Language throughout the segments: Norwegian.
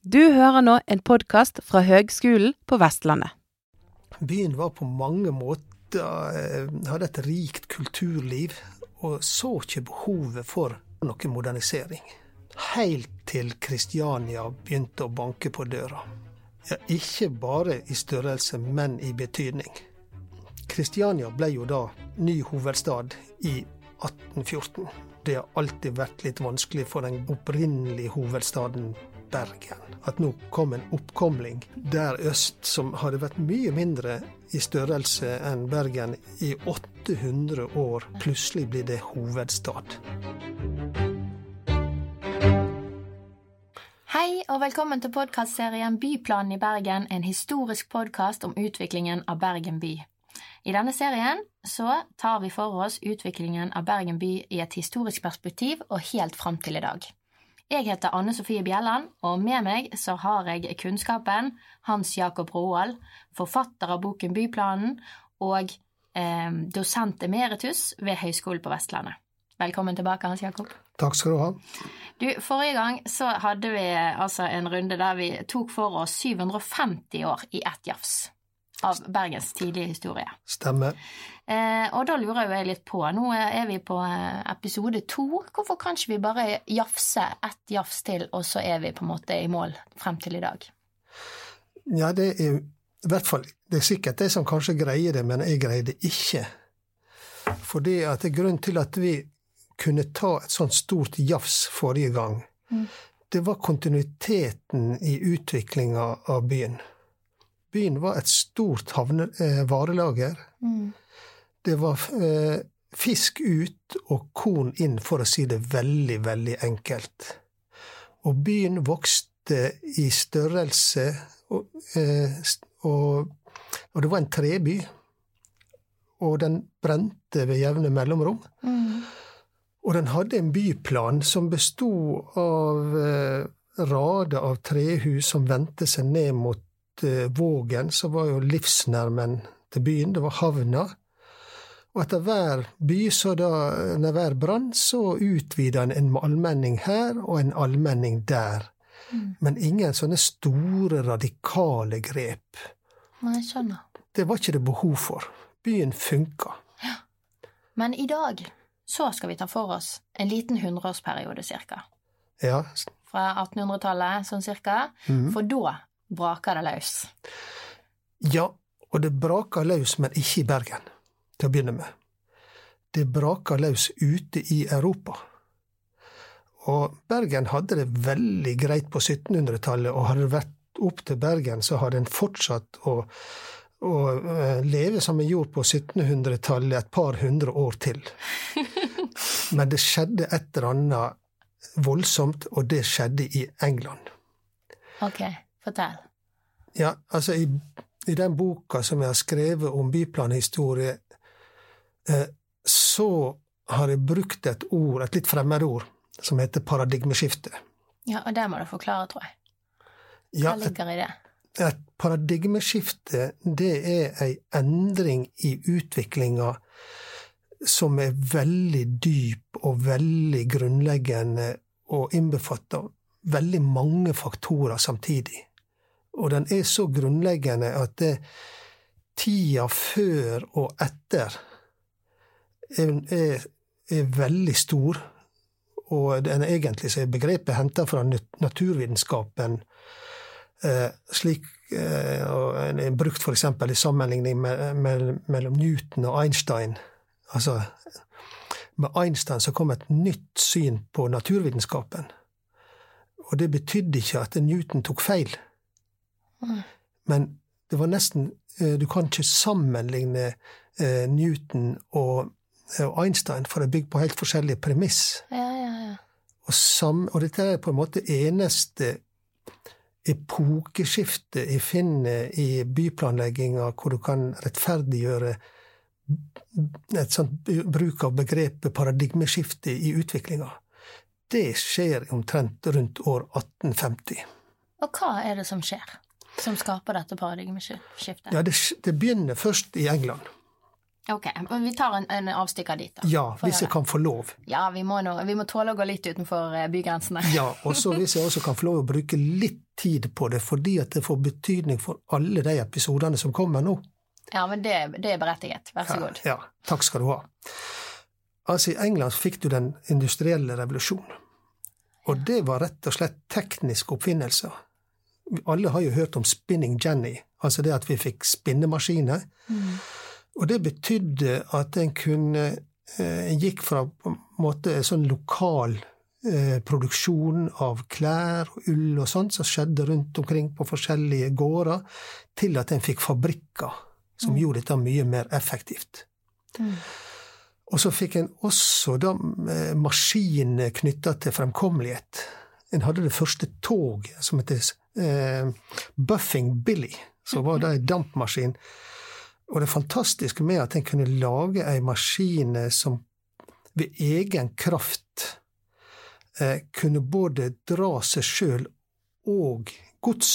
Du hører nå en podkast fra Høgskolen på Vestlandet. Byen var på mange måter eh, hadde et rikt kulturliv, og så ikke behovet for noe modernisering. Helt til Kristiania begynte å banke på døra. Ja, ikke bare i størrelse, men i betydning. Kristiania ble jo da ny hovedstad i 1814. Det har alltid vært litt vanskelig for den opprinnelige hovedstaden Bergen. At nå kom en oppkomling der øst, som hadde vært mye mindre i størrelse enn Bergen i 800 år, plutselig blir det hovedstad. Hei og velkommen til podkastserien Byplanen i Bergen, en historisk podkast om utviklingen av Bergen by. I denne serien så tar vi for oss utviklingen av Bergen by i et historisk perspektiv og helt fram til i dag. Jeg heter Anne Sofie Bjelland, og med meg så har jeg kunnskapen Hans Jakob Roald, forfatter av boken Byplanen og eh, dosent emeritus ved Høgskolen på Vestlandet. Velkommen tilbake, Hans Jakob. Takk skal du ha. Du, Forrige gang så hadde vi altså en runde der vi tok for oss 750 år i ett jafs av Bergens tidlige historie. Stemmer. Eh, og da lurer jeg litt på, nå er vi på eh, episode to, hvorfor kan ikke vi bare jafse ett jafs til, og så er vi på en måte i mål frem til i dag? Ja, det er i hvert fall Det er sikkert de som kanskje greier det, men jeg greier det ikke. For det er grunn til at vi kunne ta et sånt stort jafs forrige gang. Mm. Det var kontinuiteten i utviklinga av byen. Byen var et stort havne, eh, varelager. Mm. Det var eh, fisk ut og korn inn, for å si det veldig, veldig enkelt. Og byen vokste i størrelse, og, eh, og, og det var en treby. Og den brente ved jevne mellomrom. Mm. Og den hadde en byplan som bestod av eh, rader av trehus som vendte seg ned mot Vågen, så var jo livsnerven til byen. Det var havna. Og etter hver by, så da, når hver brann, så utvida en en allmenning her og en allmenning der. Mm. Men ingen sånne store, radikale grep. Nei, skjønner. Det var ikke det behov for. Byen funka. Ja. Men i dag så skal vi ta for oss en liten hundreårsperiode cirka. Ja. Fra 1800-tallet sånn cirka. Mm. For da braker det løs? Ja, og det braker løs, men ikke i Bergen, til å begynne med. Det braker løs ute i Europa. Og Bergen hadde det veldig greit på 1700-tallet, og hadde det vært opp til Bergen, så hadde en fortsatt å, å eh, leve som en gjorde på 1700-tallet et par hundre år til. Men det skjedde et eller annet voldsomt, og det skjedde i England. Okay. Fortell. Ja, altså i, i den boka som jeg har skrevet om byplanhistorie, eh, så har jeg brukt et ord, et litt fremmedord, som heter paradigmeskifte. Ja, og det må du forklare, tror jeg. Hva ja, ligger i det? Et paradigmeskifte, det er ei endring i utviklinga som er veldig dyp og veldig grunnleggende og innbefatter veldig mange faktorer samtidig. Og den er så grunnleggende at det, tida før og etter er, er, er veldig stor. Og den egentlig så er begrepet henta fra naturvitenskapen, eh, slik eh, og er brukt f.eks. i sammenligning med, med, mellom Newton og Einstein. Altså, med Einstein så kom et nytt syn på naturvitenskapen. Og det betydde ikke at Newton tok feil. Men det var nesten eh, Du kan ikke sammenligne eh, Newton eh, og Einstein, for det er bygd på helt forskjellige premiss. Ja, ja, ja. Og, sam, og, dette er på en måte eneste epokeskiftet jeg finner i byplanlegginga hvor du kan rettferdiggjøre et sånt bruk av begrepet paradigmeskifte i utviklinga. Det skjer omtrent rundt år 1850. Og hva er det som skjer? Som skaper dette paradigmeskiftet? Ja, det, det, begynner først i England. Ok, men Vi tar en, en avstikker dit, da. Ja, hvis jeg kan få lov. Ja, vi må, nå, vi må tåle å gå litt utenfor eh, bygrensene. ja, og så hvis jeg også kan få lov å bruke litt tid på det, fordi at det får betydning for alle de episodene som kommer nå. Ja, men det, det er berettiget. Vær så Ja, god. ja, takk skal du ha. Altså, I England fikk du den industrielle revolusjonen. Og det var rett og slett tekniske oppfinnelser. Alle har jo hørt om spinning jenny, altså det at vi fikk spinnemaskiner. Mm. Og det betydde at en kunne eh, gikk fra på en måte sånn lokal eh, produksjon av klær og ull og sånt som skjedde rundt omkring på forskjellige gårder, til at en fikk fabrikker som gjorde dette mye mer effektivt. Mm. Og så fikk en også da eh, maskiner knytta til fremkommelighet. En hadde det første toget som het Buffing Billy, som var det en dampmaskin. Og det fantastiske med at en kunne lage ei maskin som ved egen kraft eh, kunne både dra seg sjøl og gods,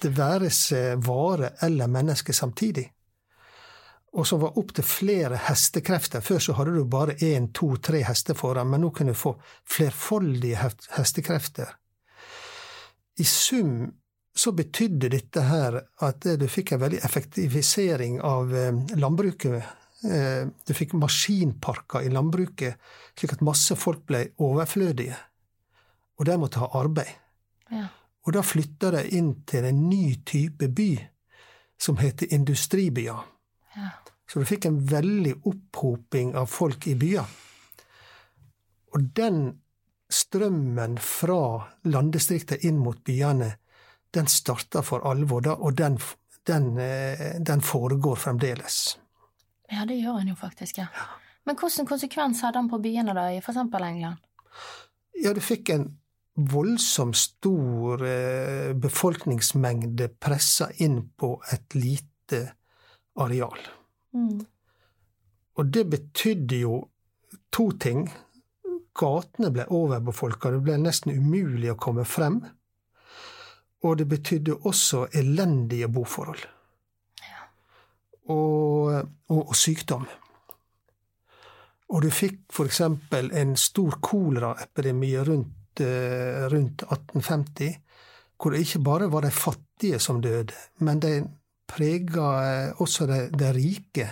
det være seg vare eller menneske samtidig og som var opptil flere hestekrefter. Før så hadde du bare én, to, tre hester foran, men nå kunne du få flerfoldige hestekrefter. I sum så betydde dette her at du fikk en veldig effektivisering av eh, landbruket. Eh, Du fikk maskinparker i landbruket, slik at masse folk ble overflødige. Og de måtte ha arbeid. Ja. Og da flytta de inn til en ny type by, som heter industribyer. Ja. Så du fikk en veldig opphoping av folk i byer. Og den strømmen fra landdistriktet inn mot byene, den starta for alvor da, og den, den, eh, den foregår fremdeles. ja, det gjør en jo faktisk, ja. Men hvilken konsekvens hadde han på byene da, i eksempel England? Ja, du fikk en voldsomt stor eh, befolkningsmengde pressa inn på et lite areal. Mm. Og det betydde jo to ting. Gatene ble overbefolka, det ble nesten umulig å komme frem. Og det betydde også elendige boforhold. Og, og, og sykdom. Og du fikk eksempel en stor koleraepidemi rundt, eh, rundt 1850, hvor det ikke bare var de fattige som døde, men det prega eh, også de, de rike.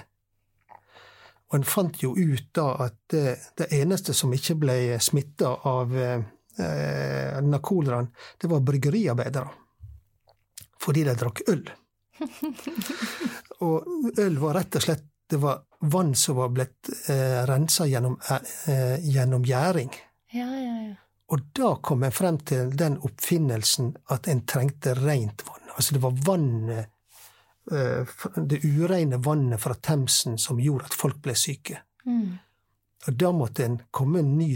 Og en fant jo ut da at det, det eneste som ikke ble smitta av eh, denne koleraen, det var bryggeriarbeidere. Fordi de drakk øl. og øl var rett og slett det var vann som var blitt eh, rensa gjennom, eh, gjennom gjæring. Ja, ja, ja. Og da kom en frem til den oppfinnelsen at en trengte rent vann. Altså det var vannet eh, det ureine vannet fra Themsen som gjorde at folk ble syke. Mm. Og da måtte en komme en ny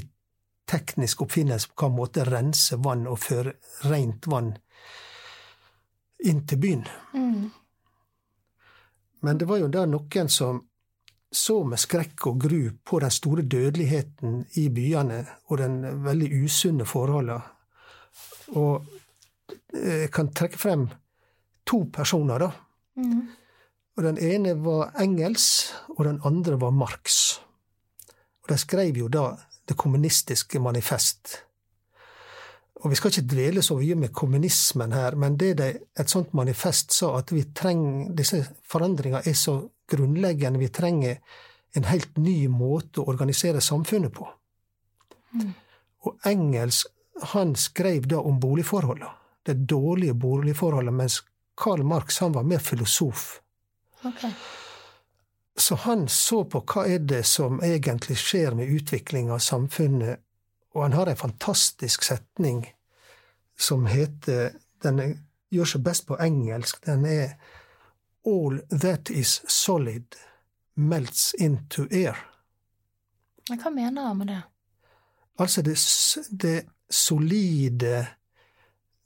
teknisk oppfinnelse på hvilken måte rense vann og føre rent vann inn til byen. Mm. Men det var jo da noen som så med skrekk og gru på den store dødeligheten i byene og den veldig usunne forholdene. Og jeg kan trekke frem to personer, da. Mm. Og den ene var Engels, og den andre var Marx. Og de skrev jo da Det kommunistiske manifest. Og vi skal ikke dvele så mye med kommunismen her, men det de, et sånt manifest sa, at vi trenger disse forandringene er så grunnleggende, vi trenger en helt ny måte å organisere samfunnet på. Mm. Og Engels han skrev da om boligforholdene, det dårlige boligforholdet, mens Karl Marx han var mer filosof. Okay. Så han så på hva er det som egentlig skjer med utvikling av samfunnet, og han har en fantastisk setning som heter Den gjør seg best på engelsk. Den er All that is solid melts into air. Men hva mener han med det? Altså det, det solide,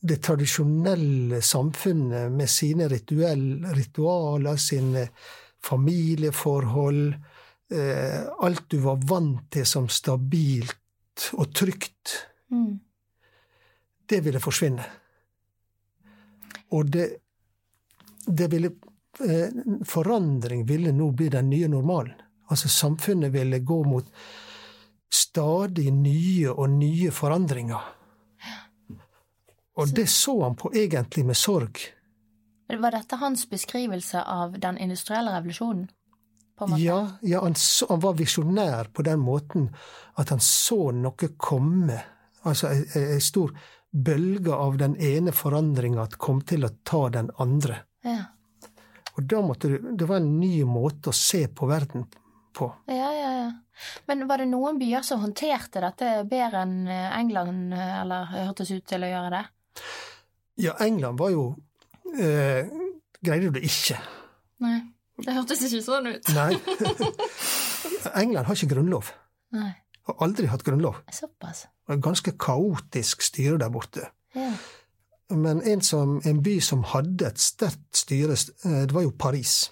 det tradisjonelle samfunnet med sine rituell, ritualer, sine familieforhold, eh, alt du var vant til som stabilt og trygt, Mm. det ville forsvinne. Og det, det ville eh, Forandring ville nå bli den nye normalen. Altså samfunnet ville gå mot stadig nye og nye forandringer. Og det så han på egentlig med sorg. Var dette hans beskrivelse av den industrielle revolusjonen? Ja, ja han, så, han var visjonær på den måten at han så noe komme. Altså ei, stor bølge av den ene forandringa kom til å ta den andre. Ja. Og da måtte du Det var en ny måte å se på verden på. Ja, ja, ja. Men var det noen byer som håndterte dette bedre enn England, eller hørtes ut til å gjøre det? Ja, England var jo eh, Greide du det ikke? Nei. Det hørtes ikke sånn ut. Nei. England har ikke grunnlov. Nei. Har aldri hatt grunnlov. Såpass. Det er ganske kaotisk styre der borte. Ja. Men en, som, en by som hadde et sterkt styre, eh, det var jo Paris.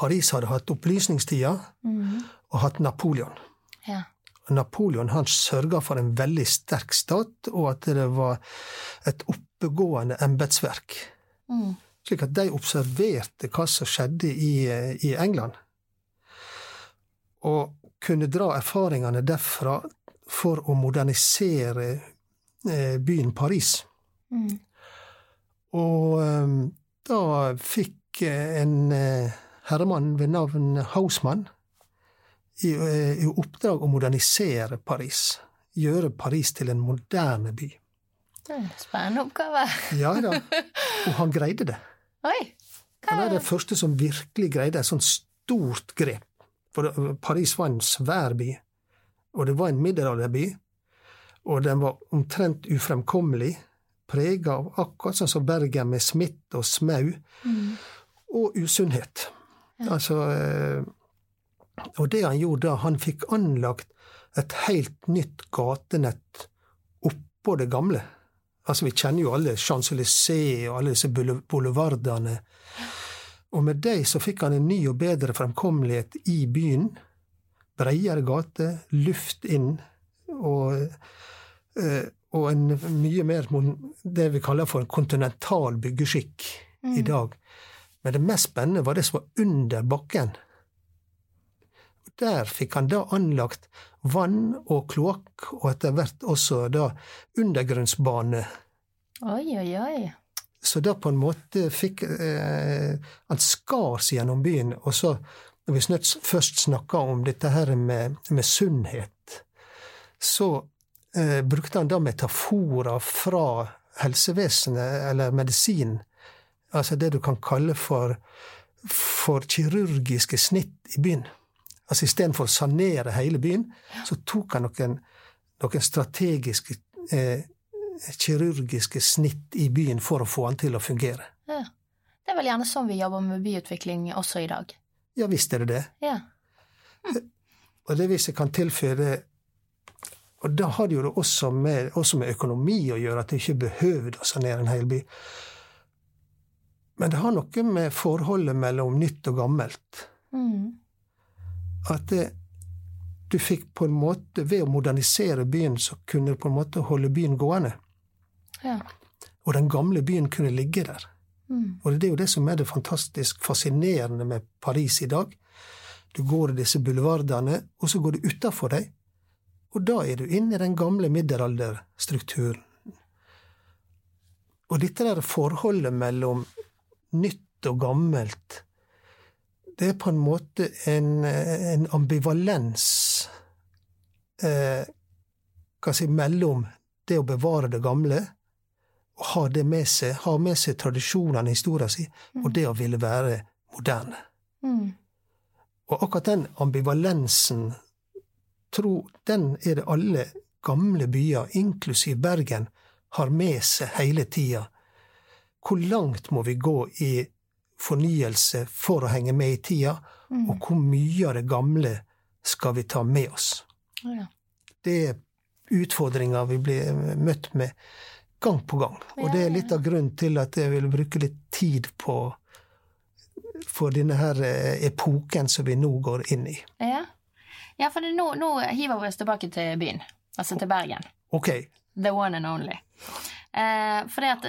Paris hadde hatt opplysningstida Mhm. og hatt Napoleon. ja. Napoleon han sørga for en veldig sterk stat, og at det var et oppegående embetsverk. Mm. Slik at de observerte hva som skjedde i, i England, og kunne dra erfaringene derfra for å modernisere eh, byen Paris. Mm. Og eh, da fikk eh, en herremann ved navn Hausmann i, eh, i oppdrag å modernisere Paris. Gjøre Paris til en moderne by. Det er en Spennende oppgave. Ja da, og han greide det. Oi! Han er den første som virkelig greide et sånt stort grep. For Paris var en svær by, og det var en middelalderby. Og den var omtrent ufremkommelig, prega av akkurat sånn som Bergen med smitt og smau, Mm. og usunnhet. Altså eh, Og det han gjorde da, han fikk anlagt et helt nytt gatenett oppå det gamle. Altså, vi kjenner jo alle Champs-Élysées og alle disse boulevardene. Og med det så fikk han en ny og bedre fremkommelighet i byen. Bredere gate, luft inn, og, eh, og en mye mer det vi kaller for en kontinental byggeskikk i dag. Men det mest spennende var det som var under bakken. Der fikk han da anlagt vann og kloakk, og etter hvert også da undergrunnsbane. Oi, oi, oi. Så da på en måte fikk eh, Han skar seg gjennom byen. Og så, når vi snøtt først snakka om dette her med, med sunnhet, så eh, brukte han da metaforer fra helsevesenet, eller medisin. Altså det du kan kalle for, for kirurgiske snitt i byen. Altså Istedenfor å sanere hele byen, så tok han noen, noen strategiske eh, kirurgiske snitt i byen for å få han til å fungere. Ja. Det er vel gjerne sånn vi jobber med byutvikling også i dag. Ja visst er det det. Ja. Og det hvis jeg kan tilføye Og da har det jo også med, også med økonomi å gjøre, at det ikke behøvde å sanere en hel by. Men det har noe med forholdet mellom nytt og gammelt. Mm. At det, du fikk på en måte Ved å modernisere byen, så kunne du på en måte holde byen gående. Ja. Og den gamle byen kunne ligge der. Mm. Og det er jo det som er det fantastisk fascinerende med Paris i dag. Du går i disse bulevardene, og så går du utafor dem, og da er du inne i den gamle middelalderstrukturen. Og dette der forholdet mellom nytt og gammelt, det er på en måte en, en ambivalens eh, hva si, mellom det å bevare det gamle og ha det med seg, ha med seg tradisjonene i historien sin, og det å ville være moderne. Mm. Og akkurat den ambivalensen, tro, den er det alle gamle byer, inklusiv Bergen, har med seg hele tida. Hvor langt må vi gå i fornyelse for å henge med i tida, og hvor mye av det gamle skal vi ta med oss? Ja. Det er utfordringer vi blir møtt med gang på gang. Og det er litt av grunnen til at jeg vil bruke litt tid på for denne her eh, epoken som vi nå går inn i. ja. ja for nå, nå hiver vi oss tilbake til byen. Altså til Bergen. Ok, The one and only. Eh, for det at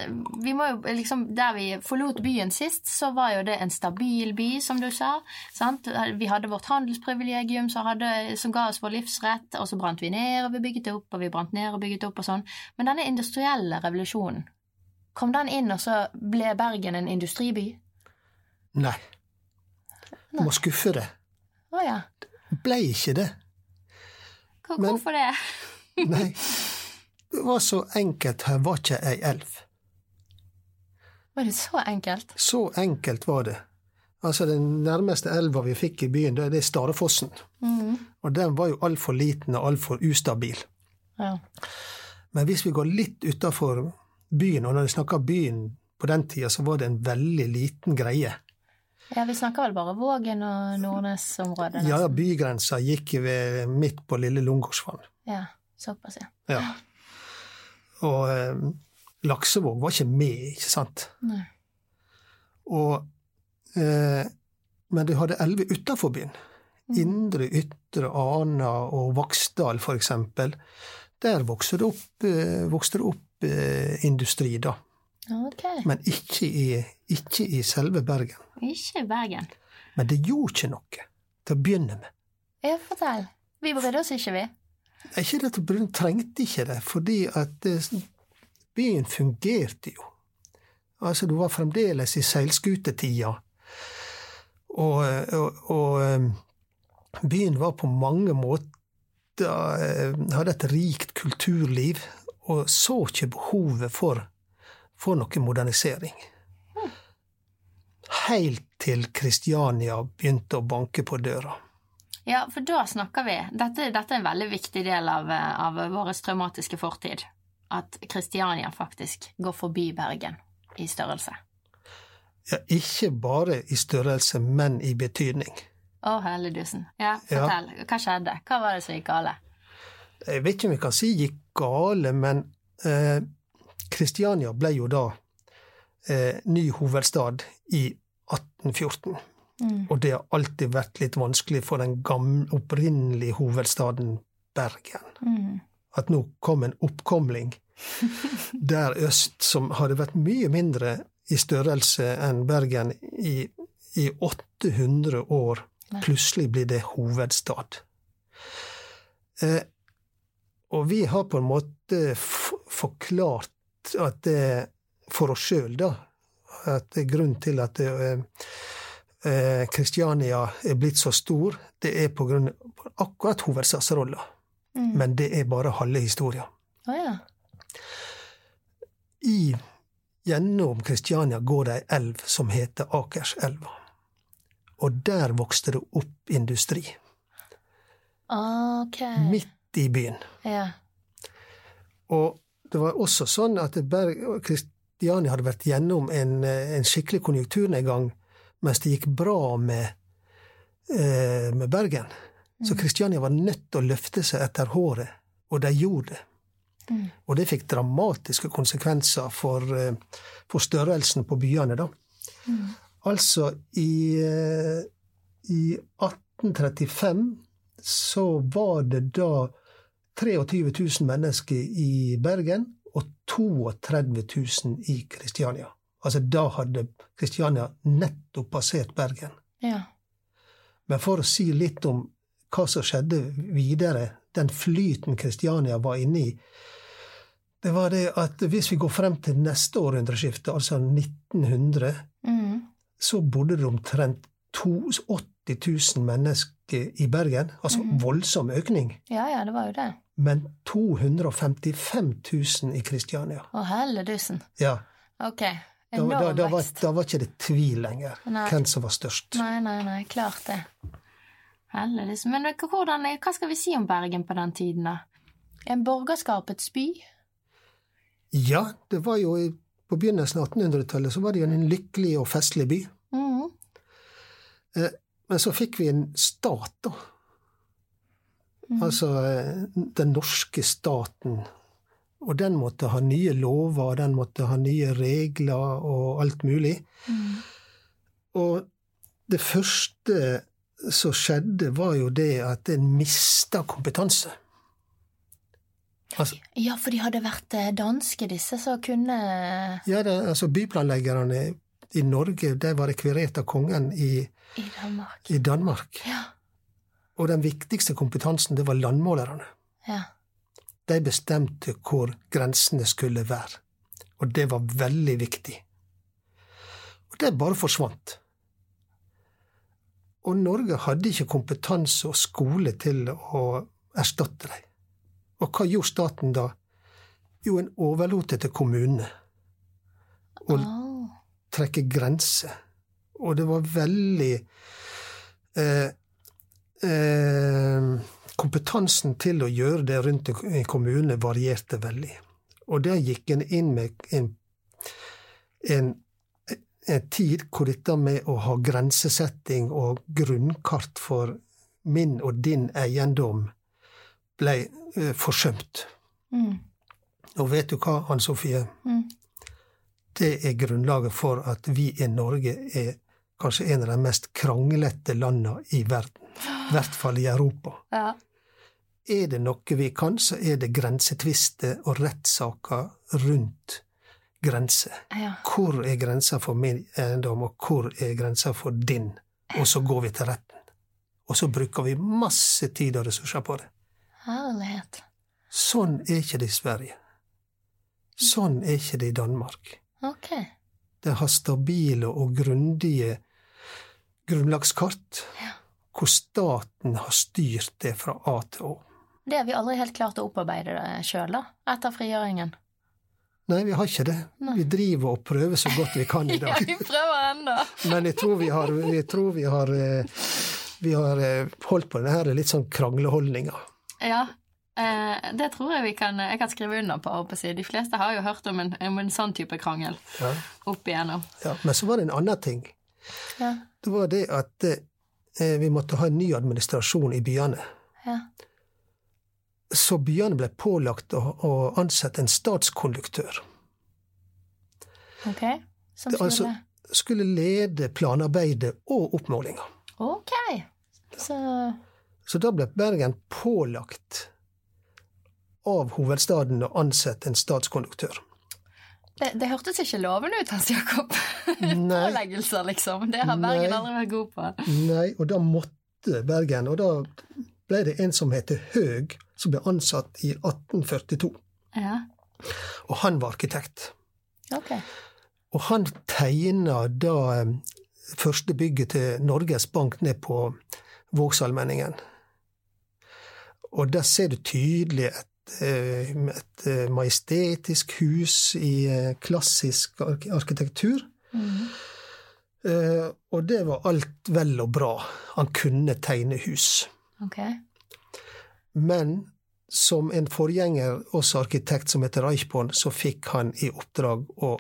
vi må jo liksom Der vi forlot byen sist, så var jo det en stabil by, som du sa. Sant? Vi hadde vårt handelsprivilegium som, hadde, som ga oss vår livsrett, og så brant vi ned, og vi bygget det opp, og vi brant ned og bygget det opp og sånn. Men denne industrielle revolusjonen, kom den inn, og så ble Bergen en industriby? Nei. Du må skuffe det. Å ja. Blei ikke det. Hvorfor det? Nei. Det var så enkelt, her var ikke ei elv. Var det så enkelt? Så enkelt var det. Altså, den nærmeste elva vi fikk i byen, det er Starefossen. Mm. Og den var jo altfor liten og altfor ustabil. Ja. Men hvis vi går litt utafor byen, og når vi snakker byen på den tida, så var det en veldig liten greie. ja, vi snakker vel bare Vågen og Nordnes-området? Ja, bygrensa gikk ved, midt på Lille Lungårdsvann. ja. Såpass, ja. Ja. Og eh, Laksevåg var ikke med, ikke sant? Nei. Og, eh, men du hadde elleve utafor byen. Indre, Ytre, Ana og Vaksdal, eksempel. Der vokste det opp, eh, vokste det opp eh, industri, da. Okay. Men ikke i, ikke i selve Bergen. Ikke i Bergen. Men det gjorde ikke noe til å begynne med. Ja, fortell. Vi brydde oss ikke, vi. Ikke det at Brun trengte ikke det, fordi at byen fungerte jo. Altså, du var fremdeles i seilskutetida. Og, og, og eh, byen var på mange måter eh, Hadde et rikt kulturliv, og så ikke behovet for, for noe modernisering. Helt til Kristiania begynte å banke på døra. Ja, for da snakker vi Dette, dette er en veldig viktig del av, av vår traumatiske fortid. At Kristiania faktisk går forbi Bergen i størrelse. Ja, ikke bare i størrelse, men i betydning. Å, helledusen. Ja, Ja. fortell. Hva skjedde? Hva var det som gikk gale? Jeg vet ikke om vi kan si gikk gale, men eh, Kristiania ble jo da eh, ny hovedstad i 1814. Mm. Og det har alltid vært litt vanskelig for den gamle, opprinnelige hovedstaden Bergen. Mm. At nå kom en oppkomling der øst, som hadde vært mye mindre i størrelse enn Bergen i, i 800 år. Plutselig blir det hovedstad. Eh, og vi har på en måte forklart at det for oss sjøl, da, at det er grunnen til at det, eh, Kristiania er blitt så stor, det er på grunn av akkurat hovedstadsrolla. Mm. Men det er bare halve historia. Oh, ja. I Gjennom Kristiania går det ei elv som heter Akerselva. Og der vokste det opp industri. Ok. Midt i byen. Ja. Og det var også sånn at Kristiania hadde vært gjennom en, eh, en skikkelig konjunkturnedgang mens det gikk bra med, eh, med Bergen. Så Kristiania var nødt til å løfte seg etter håret, og de gjorde det. Mm. Og det fikk dramatiske konsekvenser for, eh, for størrelsen på byene, da. Mm. Altså, i, eh, i 1835 så var det da 23 000 mennesker i Bergen og 32 000 i Kristiania. Altså, da hadde Kristiania nettopp passert Bergen. Ja. Men for å si litt om hva som skjedde videre, den flyten Kristiania var inne i, det var det at hvis vi går frem til neste århundreskifte, altså 1900, Mm. så bodde det omtrent to- 80 000 mennesker i Bergen. Altså voldsom økning. ja ja, det var jo det. Men 255 000 i Kristiania. Å, helledusen. Ja, Ok. Da, da, da, var, da var ikke det tvil lenger Nei. hvem som var størst. Nei, nei, nei, klart det. Heldigvis. Men hvordan, hva skal vi si om Bergen på den tiden, da? En borgerskapets by? Ja, det var jo på begynnelsen av 1800-tallet så var det jo en lykkelig og festlig by. Mm. Men så fikk vi en stat, da. Altså eh, den norske staten. Og den måtte ha nye lover, den måtte ha nye regler og alt mulig. Og det første som skjedde, var jo det at en mista kompetanse. Altså, Ja, for de hadde vært eh, danske, disse som kunne ja, det, altså Byplanleggerne i Norge de var rekvirert av kongen i, i Danmark. i Danmark. Ja. Og den viktigste kompetansen, det var landmålerne. Ja. De bestemte hvor grensene skulle være. Og det var veldig viktig. Og det bare forsvant. Og Norge hadde ikke kompetanse og skole til å erstatte dem. Og hva gjorde staten da? Jo, en overlot det til kommunene å trekke grenser. Og det var veldig eh, eh, Kompetansen til å gjøre det rundt i kommunene varierte veldig. Og der gikk en inn med en, en, en tid hvor dette med å ha grensesetting og grunnkart for min og din eiendom ble eh, forsømt. Mm. Og vet du hva, Anne Sofie? Mm. Det er grunnlaget for at vi i Norge er kanskje en av de mest kranglete landene i verden. I hvert fall i Europa. Ja. Er det noe vi kan, så er det grensetvister og rettssaker rundt grenser. ja. Hvor er grensa for min eiendom, og hvor er grensa for din? Og så går vi til retten. Og så bruker vi masse tid og ressurser på det. Herlighet. Sånn er ikke det i Sverige. Sånn er ikke det i Danmark. Ok. Det har stabile og grundige grunnlagskart, Ja. Hvor staten har styrt det fra A til Å. Det har vi aldri helt klart å opparbeide sjøl, da, etter frigjøringen. Nei, vi har ikke det. Nei. Vi driver og prøver så godt vi kan i dag. Ja, vi prøver ennå. Men jeg tror vi har, jeg tror vi har, eh, vi har eh, holdt på denne litt sånn krangleholdninga. Ja, eh, det tror jeg vi kan, jeg kan skrive under på. De fleste har jo hørt om en, om en sånn type krangel Ja. opp igjennom. Ja, men så var det en annen ting. Ja. Det var det at vi måtte ha en ny administrasjon i byene. Ja. Så byene ble pålagt å, å ansette en statskonduktør. Ok. Som Det, skulle altså, skulle lede planarbeidet og oppmålinga. Ok. Så Så da ble Bergen pålagt av hovedstaden å ansette en statskonduktør. Det, det hørtes ikke lovende ut, Hans Jakob. Påleggelser, liksom. Det har Bergen Nei. aldri vært god på. nei, og da måtte Bergen Og da ble det en som heter Høeg, som ble ansatt i 1842. Ja. Og han var arkitekt. Ok. Og han tegna da eh, første bygget til Norges Bank ned på Vågsalmenningen. Og der ser du tydelig et, et eh, majestetisk hus i eh, klassisk arkitektur. Eh, Og det var alt vel og bra. Han kunne tegne hus. Okay. Men som en forgjenger, også arkitekt som heter Reichborn, så fikk han i oppdrag å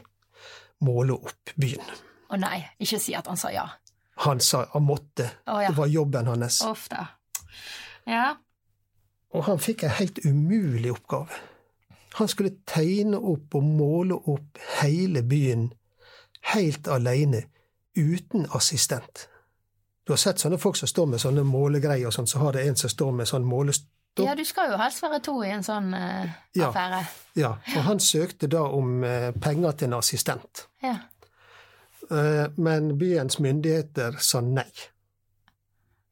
måle opp byen. Å nei, ikke si at han sa ja. Han sa han måtte. Oh, ja. Det var jobben hans. Ofte. Ja. Og han fikk en helt umulig oppgave. Han skulle tegne opp og måle opp hele byen helt alene, uten assistent. Du har sett sånne folk som står med sånne målegreier, og sånn, så har det en som står med sånn målestokk. ja, du skal jo helst være to i en sånn uh, Ja. affære. Ja, og han søkte da om uh, penger til en assistent. Ja. Uh, men byens myndigheter sa nei.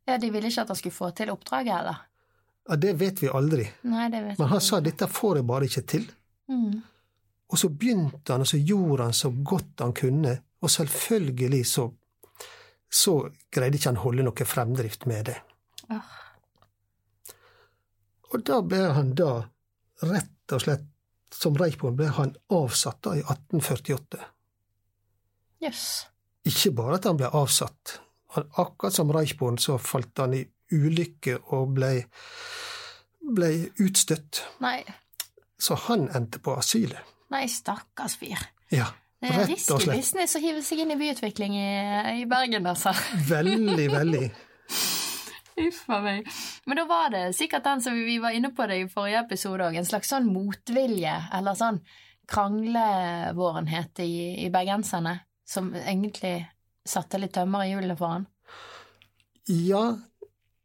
ja, de ville ikke at han skulle få til oppdraget, eller? Ja, det vet vi aldri. Nei, det vet Men han sa dette får jeg bare ikke til. Mm. Og så begynte han, og så gjorde han så godt han kunne, og selvfølgelig så, så greide ikke han holde noe fremdrift med det. Åh. Og da ble han da, rett og slett, som Reichborn ble han avsatt da i 1848. Jøss. Ikke bare at han ble avsatt. Han, akkurat som Reichborn så falt han i ulykke og ble, ble utstøtt. Nei, Så han endte på asylet. nei, stakkars fyr. Ja, Det er rett og risky slett. business å hive seg inn i byutvikling i, i Bergen, altså. Veldig, veldig. Uff a meg. Men da var det sikkert den som vi var inne på det i forrige episode òg, en slags sånn motvilje, eller sånn kranglevårenhet i, i bergenserne, som egentlig satte litt tømmer i hjulene for han. Ja,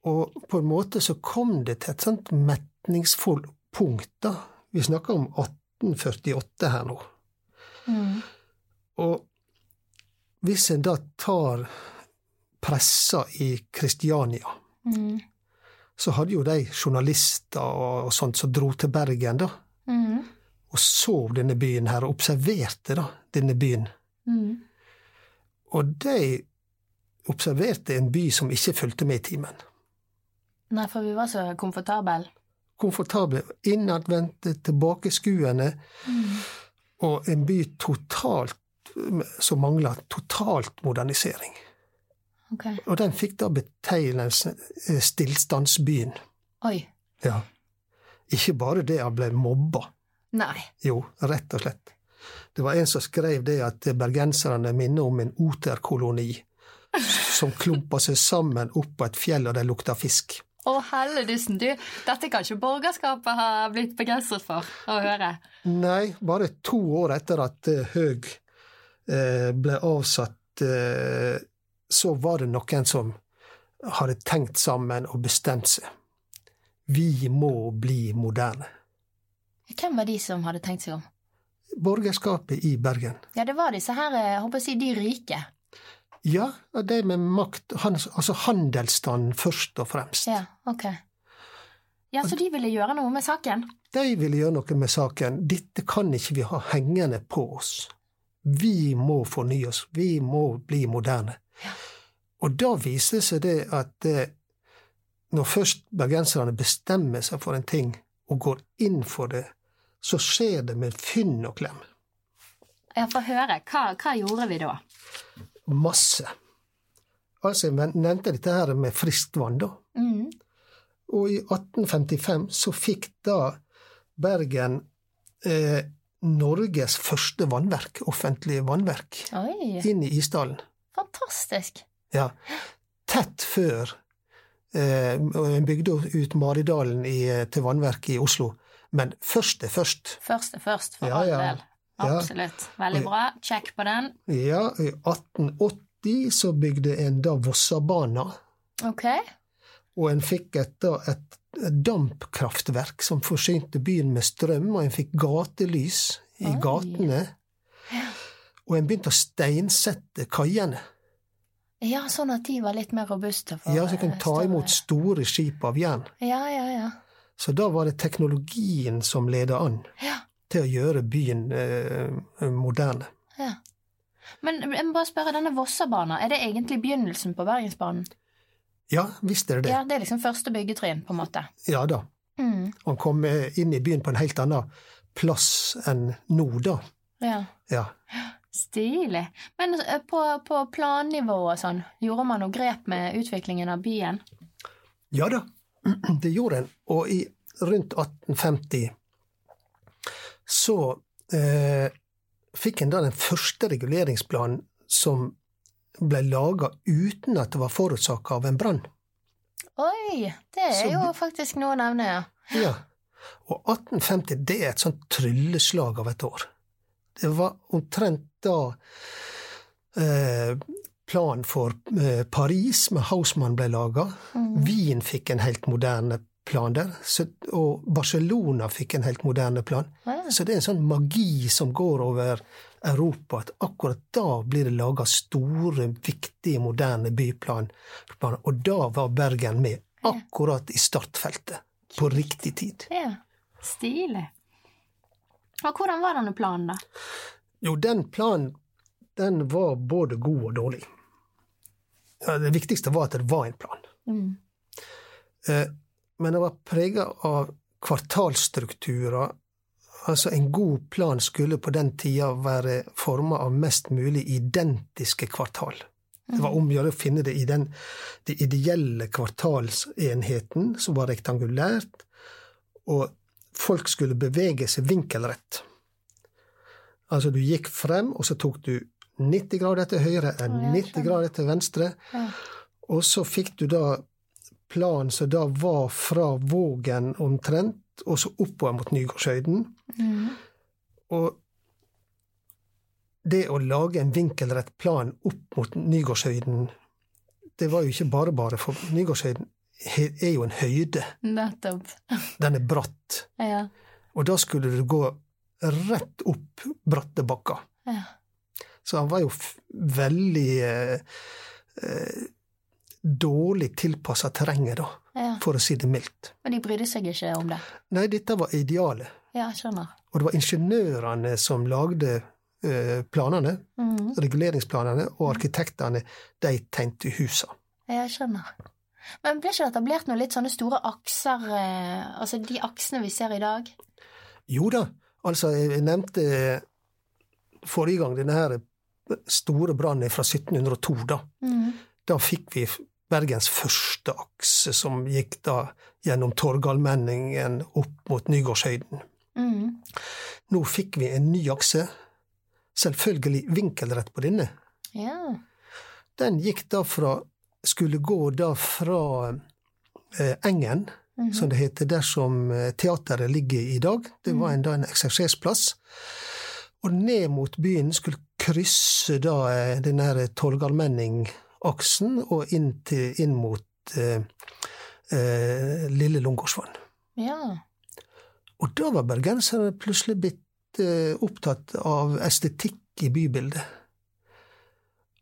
og på en måte så kom det til et sånt metningsfullt punkt, da. Vi snakker om 1848 her nå. Mm. Og hvis en da tar pressa i Kristiania, Mm. så hadde jo de journalister og sånt som dro til Bergen, da, Mm. og så denne byen her, og observerte da denne byen. Mm. Og de observerte en by som ikke fulgte med i timen. Nei, for vi var så komfortable. Komfortable, innadvendte, tilbakeskuende, Mm. og en by totalt som mangla totalt modernisering. Okay. Og den fikk da betegnelsen eh, stillstandsbyen. Oi. Ja. Ikke bare det han ble mobba. Nei. Jo, rett og slett. Det var en som skrev det at bergenserne minner om en oterkoloni som klumpa seg sammen opp på et fjell, og de lukta fisk. Å helledussen, du. Dette kan ikke borgerskapet ha blitt begeistret for å høre. Nei, bare to år etter at eh, Høg eh, ble avsatt, eh, så var det noen som hadde tenkt sammen og bestemt seg. Vi må bli moderne. Hvem var de som hadde tenkt seg om? Borgerskapet i Bergen. Ja, det var disse her, jeg håper å si, de rike. Ja, det de med makt, altså handelsstanden først og fremst. Ja, ok. Ja, så de ville gjøre noe med saken? De ville gjøre noe med saken. Dette kan ikke vi ha hengende på oss. Vi må fornye oss. Vi må bli moderne. Og da viser det seg det at eh, når først bergenserne bestemmer seg for en ting og går inn for det, så skjer det med fynn og klem. Ja, få høre. Hva, hva gjorde vi da? Masse. Altså, jeg nevnte dette her med friskt vann, da. Mm. Og i 1855 så fikk da Bergen eh, Norges første vannverk, offentlige vannverk, Oi, inn i Isdalen. fantastisk. Ja. Tett før eh, En bygde ut Maridalen i, eh, til vannverket i Oslo. Men først er først. Først er først, for Ja, all del. Ja. Absolutt. Veldig bra. Check på den. Ja, i 1880 så bygde en da Vossabana, Ok. og en fikk et, et, dampkraftverk som forsynte byen med strøm, og en fikk gatelys i Oi. gatene. Og en begynte å steinsette kaiene. Ja, sånn at de var litt mer robuste for Ja, så kunne eh, ta imot store skip av jern. Ja, ja, ja. Så da var det teknologien som leda an Ja. Til å gjøre byen eh, moderne. ja. Men jeg må bare spørre, denne Vossabana, er det egentlig begynnelsen på Bergensbanen? Ja, visst er det det. Ja, det er liksom første byggetrinn, på en måte. Ja da. Mm. Han kom inn i byen på en helt annen plass enn nå, da. Ja. Ja. Stilig. Men eh, på, på plannivå og sånn, gjorde man noe grep med utviklingen av byen? Ja da, det gjorde en. Og i rundt 1850 så eh, fikk en da den første reguleringsplanen som ble laga uten at det var forårsaka av en brann. Oi, det er Så jo faktisk noe å nevne, ja. Ja. Og 1850, det er et sånt trylleslag av et år. Det var omtrent da eh, planen for eh, Paris med Hausmann ble laga. Mm. Wien fikk en helt moderne plan der, så, og Barcelona fikk en helt moderne plan. Ja. Så det er en sånn magi som går over Europa, at akkurat da blir det laga store, viktige, moderne byplaner. Og da var Bergen med, akkurat i startfeltet, på riktig tid. ja. Stilig. Og hvordan var denne planen, da? Jo, den planen, den var både god og dårlig. Det viktigste var at det var en plan. Mm. Eh, men det var prega av kvartalstrukturer. Altså, en god plan skulle på den tida være forma av mest mulig identiske kvartal. Det var om å gjøre å finne det i den det ideelle kvartalsenheten, som var rektangulært, og folk skulle bevege seg vinkelrett. Altså, du gikk frem, og så tok du 90 grader til høyre, enn 90 grader til venstre, og så fikk du da plan som da var fra Vågen omtrent, og så oppover mot Nygårdshøyden. Mm. Og det å lage en vinkelrett plan opp mot Nygårdshøyden, det var jo ikke bare bare, for Nygårdshøyden er jo en høyde. Nettopp. Den er bratt. Ja. Og da skulle du gå rett opp bratte bakker. Ja. Så han var jo veldig eh, eh, dårlig tilpassa terrenget, da, ja. for å si det mildt. Men de brydde seg ikke om det? Nei, dette var idealet. Ja, skjønner. Og det var ingeniørene som lagde eh, planene, Mhm. reguleringsplanene, og arkitektene, de tegnte husa. Jeg skjønner. Men ble ikke det etablert noen litt sånne store akser, eh, altså de aksene vi ser i dag? Jo da, altså, jeg nevnte forrige gang denne her store brannen fra 1702, da. Mm. Da fikk vi Bergens første akse, som gikk da gjennom Torgallmenningen opp mot Nygårdshøyden. Mm. Nå fikk vi en ny akse, selvfølgelig vinkelrett på denne. Ja. Den gikk da fra Skulle gå da fra eh, Engen, Mhm. som det heter der som eh, teateret ligger i dag. Det var en, da en eksersesplass. Og ned mot byen skulle krysse da eh, den her Torgallmenning-aksen og inn, til, inn mot eh, eh, Lille Lungegårdsvann. ja. Og da var bergenserne plutselig blitt eh, opptatt av estetikk i bybildet.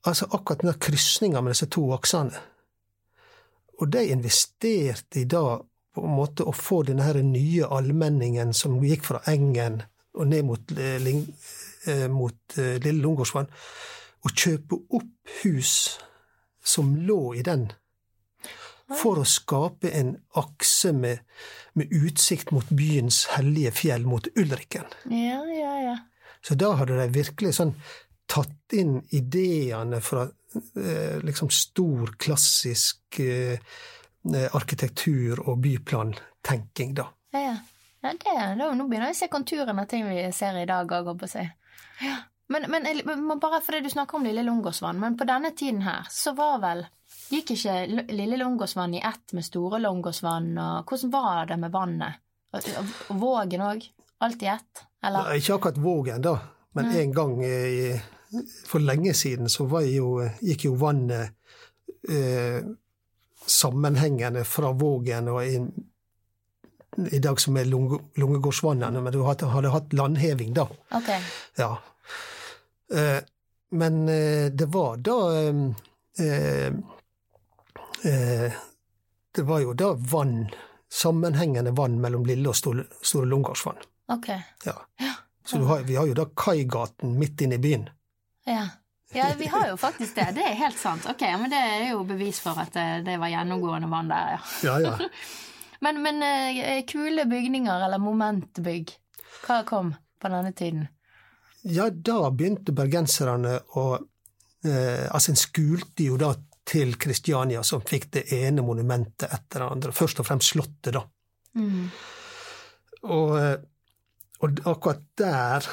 Altså akkurat den krysninga med disse to aksene. Og de investerte i da på en måte å få denne her nye allmenningen som gikk fra Engen og ned mot, eh, eh, mot eh, Lille Lungegårdsvann, og kjøpe opp hus som lå i den for å skape en akse med, med utsikt mot byens hellige fjell, mot Ulriken. Ja, ja, ja. Så da hadde de virkelig sånn tatt inn ideene fra eh, liksom stor, klassisk eh, arkitektur- og byplantenking, da. Ja, ja det, da, nå begynner jeg å se konturene av ting vi ser i dag òg, holdt på å si. Ja. Men, men, men bare fordi du snakker om Lille Lungårdsvann, men på denne tiden her, så var vel Gikk ikke Lille Lungårdsvann i ett med Store Lungårdsvann, og hvordan var det med vannet? Og, og, Vågen òg? Alt i ett? Eller? Nei, Ikke akkurat Vågen, da, men Nei. en gang i, for lenge siden så var jo, gikk jo vannet eh, sammenhengende fra Vågen og inn i dag som er Lunge- Lungegårdsvannene, men du hadde, hadde hatt landheving da. Ok. Ja. Eh, men eh, det var da eh, eh, Det var jo da vann, sammenhengende vann mellom Lille og Store, store Lungårdsvann. Ok. Ja. Så du har, vi har jo da Kaigaten midt inne i byen. Ja. ja, vi har jo faktisk det. Det er helt sant. Ok, men det er jo bevis for at det, var gjennomgående vann der, ja. Ja, ja. Men, men kule bygninger, eller momentbygg, hva kom på denne tiden? Ja, da begynte bergenserne å eh, Altså, en skulte jo da til Kristiania, som fikk det ene monumentet etter det andre. Først og fremst Slottet, da. Mm. Og, eh, og akkurat der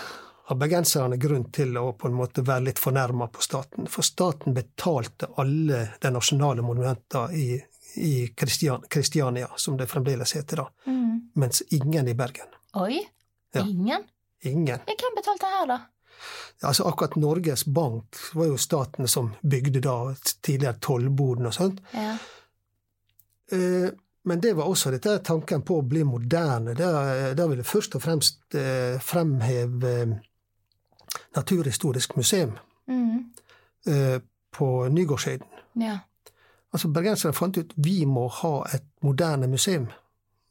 har bergenserne grunn til å på en måte være litt fornærma på staten. For staten betalte alle de nasjonale monumentene i, i Kristian, Kristiania, som det fremdeles heter da, Mm. mens ingen i Bergen. Oi? Ja. Ingen? Ingen. Ja, hvem betalte her, da? Altså akkurat Norges Bank var jo staten som bygde da tidligere tollboden og sånt. Ja. Eh, Men det var også dette tanken på å bli moderne. Da, da ville jeg først og fremst eh, fremheve eh, Naturhistorisk museum Mm. eh, på Nygårdshøyden. ja. Altså Bergenserne fant ut vi må ha et moderne museum.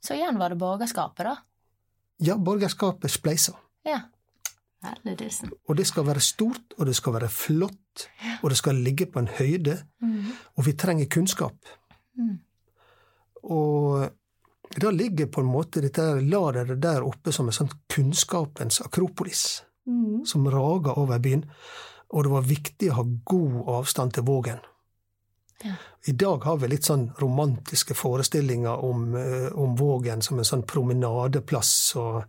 Så igjen var det borgerskapet, da? Ja, borgerskapet spleisa. Ja. Og det skal være stort, og det skal være flott, og det skal ligge på en høyde. Mm. Og vi trenger kunnskap. Mm. Og da ligger på en måte dette her lageret der oppe som en sånn kunnskapens akropolis, Mm. som rager over byen. Og det var viktig å ha god avstand til Vågen. Ja. I dag har vi litt sånn romantiske forestillinger om, eh, om Vågen som en sånn promenadeplass og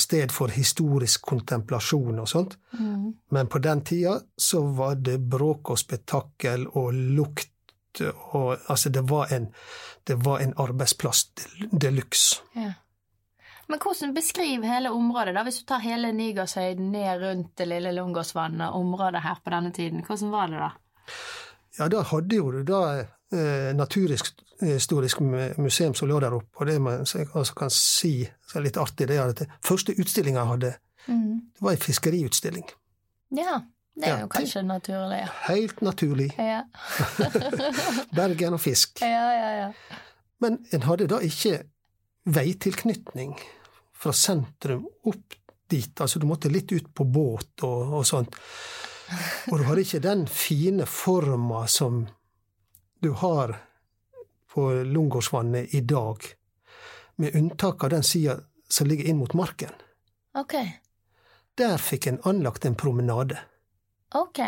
sted for historisk kontemplasjon og sånt. Mm. Men på den tida så var det bråk og spetakkel og lukt og Altså, det var en, det var en arbeidsplass de- de luxe. Ja. Men hvordan beskriv hele området, da, hvis du tar hele Nygårdshøyden ned rundt det lille Lungåsvannet, området her på denne tiden, hvordan var det da? Ja, da hadde jo du da eh, Naturhistorisk museum som lå der oppe. Og det man altså kan si så er litt artig, det er at det første utstillinga jeg hadde, Mm. det var ei fiskeriutstilling. Ja, det er Ja, jo kanskje naturlig. ja. Helt naturlig. Ja. Bergen og fisk. ja, ja, ja. Men en hadde da ikke veitilknytning fra sentrum opp dit. Altså du måtte litt ut på båt og, og sånt. Og du har ikke den fine forma som du har på Lungårdsvannet i dag, med unntak av den sida som ligger inn mot marken. Ok. Der fikk en anlagt en promenade. Ok.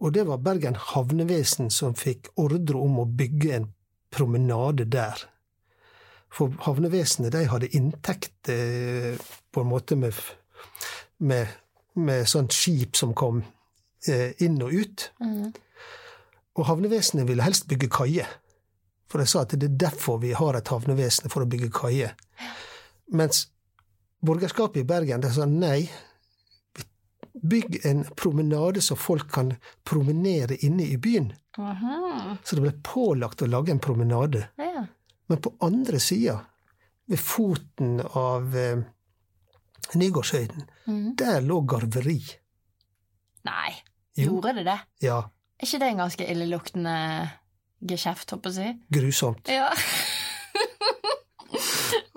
Og det var Bergen havnevesen som fikk ordre om å bygge en promenade der. For havnevesenet de hadde inntekt eh, på en måte med, med, med sånt skip som kom eh, inn og ut. Mm. Og havnevesenet ville helst bygge kaier. For de sa at det er derfor vi har et havnevesen, for å bygge kaier. Mens borgerskapet i Bergen de sa nei, bygg en promenade så folk kan promenere inne i byen. Aha. Så det ble pålagt å lage en promenade. Ja. Men på andre sida, ved foten av eh, Nygårdshøyden, mm. der lå garveri. Nei, Jo, gjorde det det? ja, Er ikke det en ganske illeluktende geskjeft, håper jeg å si? grusomt. Ja.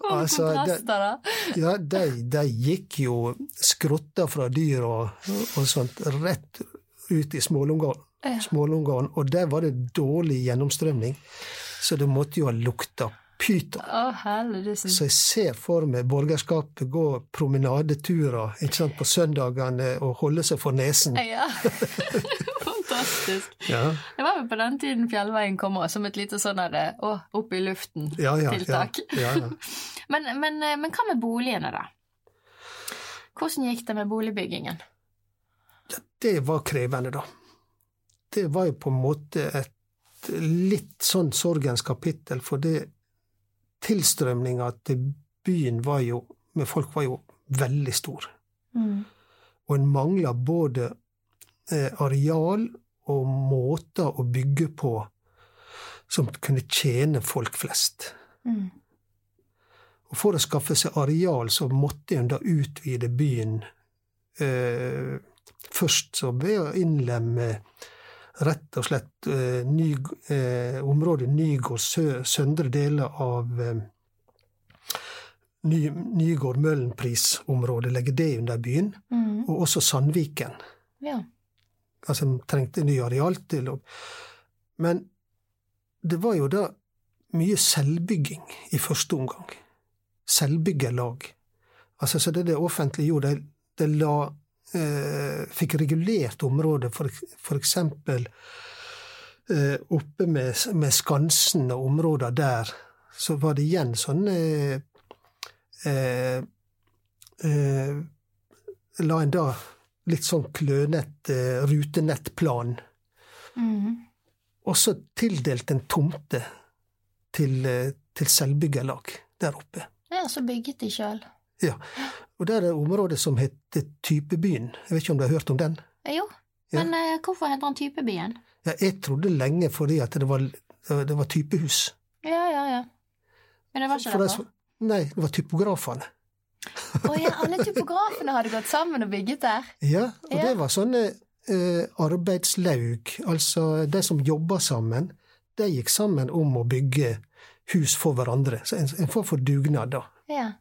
Altså, da. Ja, de, de gikk jo skrotta fra dyr og, og sånt rett ut i smålungene, Ja. og der var det dårlig gjennomstrømning, så det måtte jo ha lukta pyton. Oh. Så jeg ser for meg borgerskapet gå promenadeturer på søndagene og holde seg for nesen. Ja. Fantastisk. Ja, Det var jo på den tiden Fjellveien kom også, som et lite sånn derre å, opp i luften-tiltak. ja, ja. ja, ja, ja. Men, men, eh, men hva med boligene, da? Hvordan gikk det med boligbyggingen? Det var krevende, da. Det var jo på en måte et litt sånn sorgens kapittel, for det tilstrømninga til byen var jo, med folk var jo veldig stor. Mm. Og en mangla både eh, areal og måter å bygge på som kunne tjene folk flest. Mm. Og for å skaffe seg areal, så måtte en da utvide byen eh, først så ved å innlemme rett og slett eh, ny, eh, området Nygård, sø, søndre deler av eh, ny, Nygård-Møhlenpris-området, legge det under byen, Mm. og også Sandviken. Ja. Altså en trengte ny areal til å Men det var jo da mye selvbygging i første omgang. Selvbyggerlag. Altså, så det det offentlige gjorde, det, det la Fikk regulert området, eksempel eh, oppe med, med Skansen og områder der, så var det igjen sånn eh, eh, eh, La en da litt sånn klønete eh, rutenettplan. Mm. Også tildelt en tomte til, eh, til selvbyggerlag der oppe. ja, så bygget de sjøl. Ja. Og der er området som heter Typebyen. Jeg vet ikke om du har hørt om den? Jo, Ja. men eh, hvorfor heter den Typebyen? Ja, jeg trodde lenge fordi at det var, det var typehus. Ja, ja, ja. Men det var ikke det som- Nei, det var typografene. Å ja, alle typografene hadde gått sammen og bygget der. Ja, og Ja. det var sånne eh, arbeidslaug, altså de som jobba sammen, de gikk sammen om å bygge hus for hverandre. Så en, en form for dugnad, da. Ja.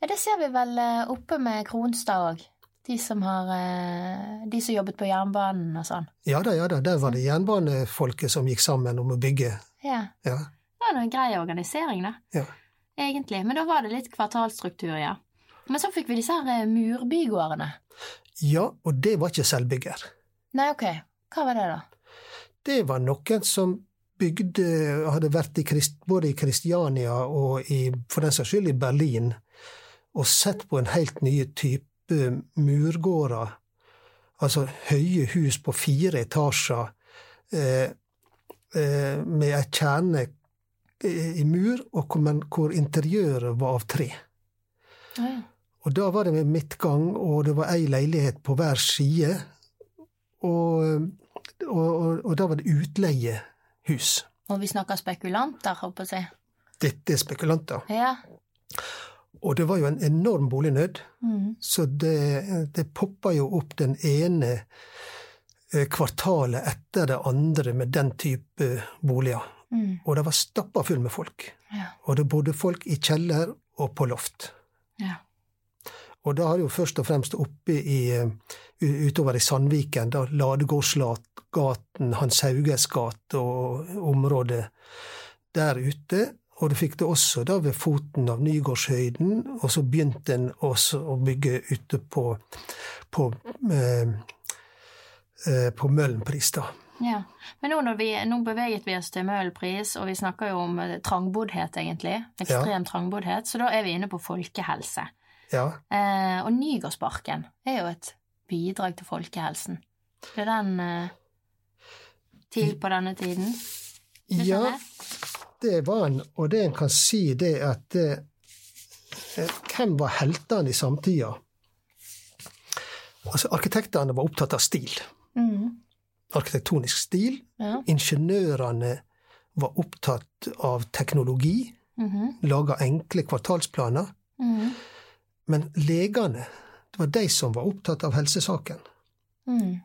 Ja, det ser vi vel eh, oppe med Kronstad òg. De som har eh, De som jobbet på jernbanen og sånn. Ja da, ja da, der var det jernbanefolket som gikk sammen om å bygge. Ja. Ja, Det var en grei organisering, da. Ja. Egentlig. Men da var det litt kvartalstruktur, ja. Men så fikk vi disse her eh, murbygårdene. ja og det var ikke selvbygger. Nei, ok. Hva var det, da? Det var noen som bygde Hadde vært i både i Kristiania og i, for den saks skyld i Berlin, og sett på en helt ny type murgårder. Altså høye hus på fire etasjer eh, eh, med ei kjerne eh, i mur, og hvor, interiøret var av tre. Å ja. Og da var det med midtgang, og det var ei leilighet på hver side. Og, og, og, og da var det utleiehus. Og vi snakker spekulanter, håper jeg. Dette er spekulanter. Ja. Og det var jo en enorm bolignød, Mm. så det, det poppa jo opp den ene eh, kvartalet etter det andre med den type boliger. Mm. Og det var stappa full med folk. Ja. Og det bodde folk i kjeller og på loft. Ja. Og da har jo først og fremst oppe i, eh, utover i Sandviken, da Ladegårdsgaten, Hans Hauges gate og området der ute. Og du fikk det også da ved foten av Nygårdshøyden, og så begynte en også å bygge ute på, på, eh, eh, på Møhlenpris, da. Ja. Men nå, vi, nå beveget vi oss til Møhlenpris, og vi snakker jo om eh, trangboddhet, egentlig. Ekstrem trangboddhet. Så da er vi inne på folkehelse. Ja. Eh, og Nygårdsparken er jo et bidrag til folkehelsen. Ble den eh, til på denne tiden? Du ja, skjønner? Det var en, og det en kan si, det at eh, Hvem var heltene i samtida? Altså, arkitektene var opptatt av stil. Mm. Arkitektonisk stil. Ja. Ingeniørene var opptatt av teknologi. Mhm. Laga enkle kvartalsplaner. Mhm. Men legene, det var de som var opptatt av helsesaken. Mm.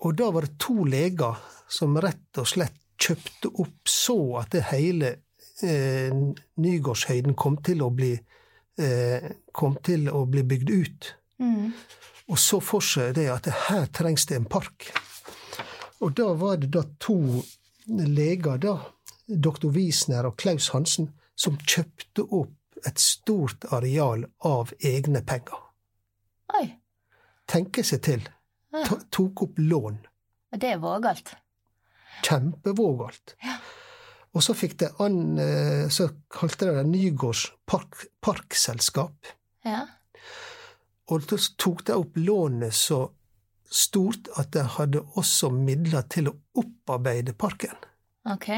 Og da var det to leger som rett og slett kjøpte opp, så at det hele eh, Nygårdshøyden kom til å bli eh, kom til å bli bygd ut. Mm. Og så for seg det at her trengs det en park. Og da var det da to leger, da, doktor Wiesner og Klaus Hansen, som kjøpte opp et stort areal av egne penger. Oi. Tenke seg til. Ja. Tok opp lån. Det er vågalt. Kjempevågalt. Ja. Og så fikk det an eh, Så kalte de det Nygårds park, parkselskap. Ja. Og da tok de opp lånet så stort at de hadde også midler til å opparbeide parken. Ok.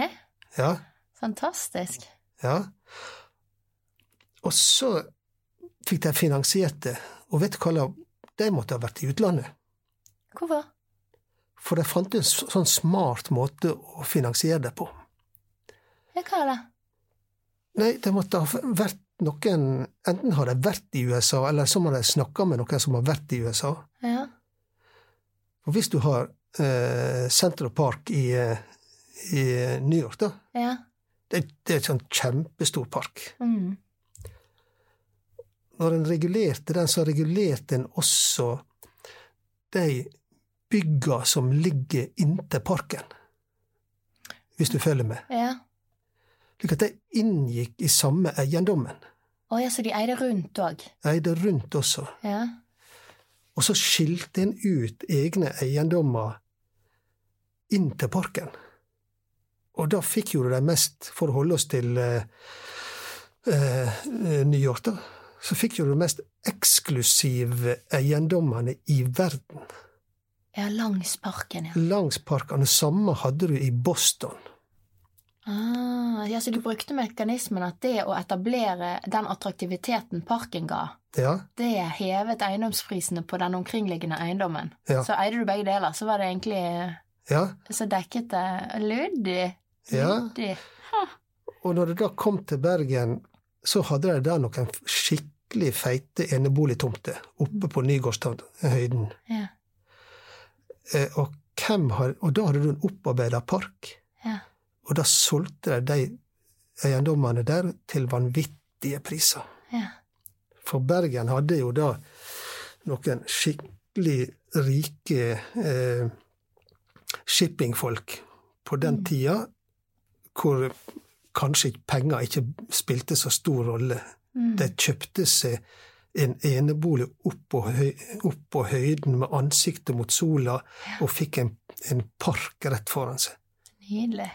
Ja, Fantastisk. ja. Og så fikk de finansiert det. Og vet du hva, de måtte ha vært i utlandet. Hvorfor? For de fant en sånn smart måte å finansiere det på. Ja, hva det? Nei, det måtte ha vært noen Enten har de vært i USA, eller så må de snakke med noen som har vært i USA. Ja. Og hvis du har eh, Central Park i, eh, i New York, da Ja. det, det er et sånn kjempestor park. Mm. Når en regulerte den, så regulerte en også de bygga som ligger inntil parken. Hvis du følger med. Ja. Slik at de inngikk i samme eiendommen. Å ja, så de eide rundt òg. Eide rundt også. Ja. Og så skilte en ut egne eiendommer inn til parken. Og da fikk jo de mest, for å holde oss til eh, eh, New York, da, så fikk jo de mest eksklusive eiendommene i verden. Ja, langs parken, ja. Langs parkene. Samme hadde du i Boston. Ah, ja. Så du brukte mekanismen at det å etablere den attraktiviteten parken ga, Ja, det hevet eiendomsprisene på den omkringliggende eiendommen. Ja. Så eide du begge deler, så var det egentlig ja, Så dekket det Luddig. ja. Og når det da kom til Bergen, så hadde de da noen skikkelig feite eneboligtomter oppe på Nygårdshøyden. Ja. Eh, og, har, og da hadde du en opparbeida park. Ja. Og da solgte de de eiendommene der til vanvittige priser. Ja. For Bergen hadde jo da noen skikkelig rike eh, shippingfolk på den Mm. tida, hvor kanskje penger ikke spilte så stor rolle. Mm. De kjøpte seg en enebolig opp på, høy, opp på høyden med ansiktet mot sola, og fikk en, en park rett foran seg. Nydelig.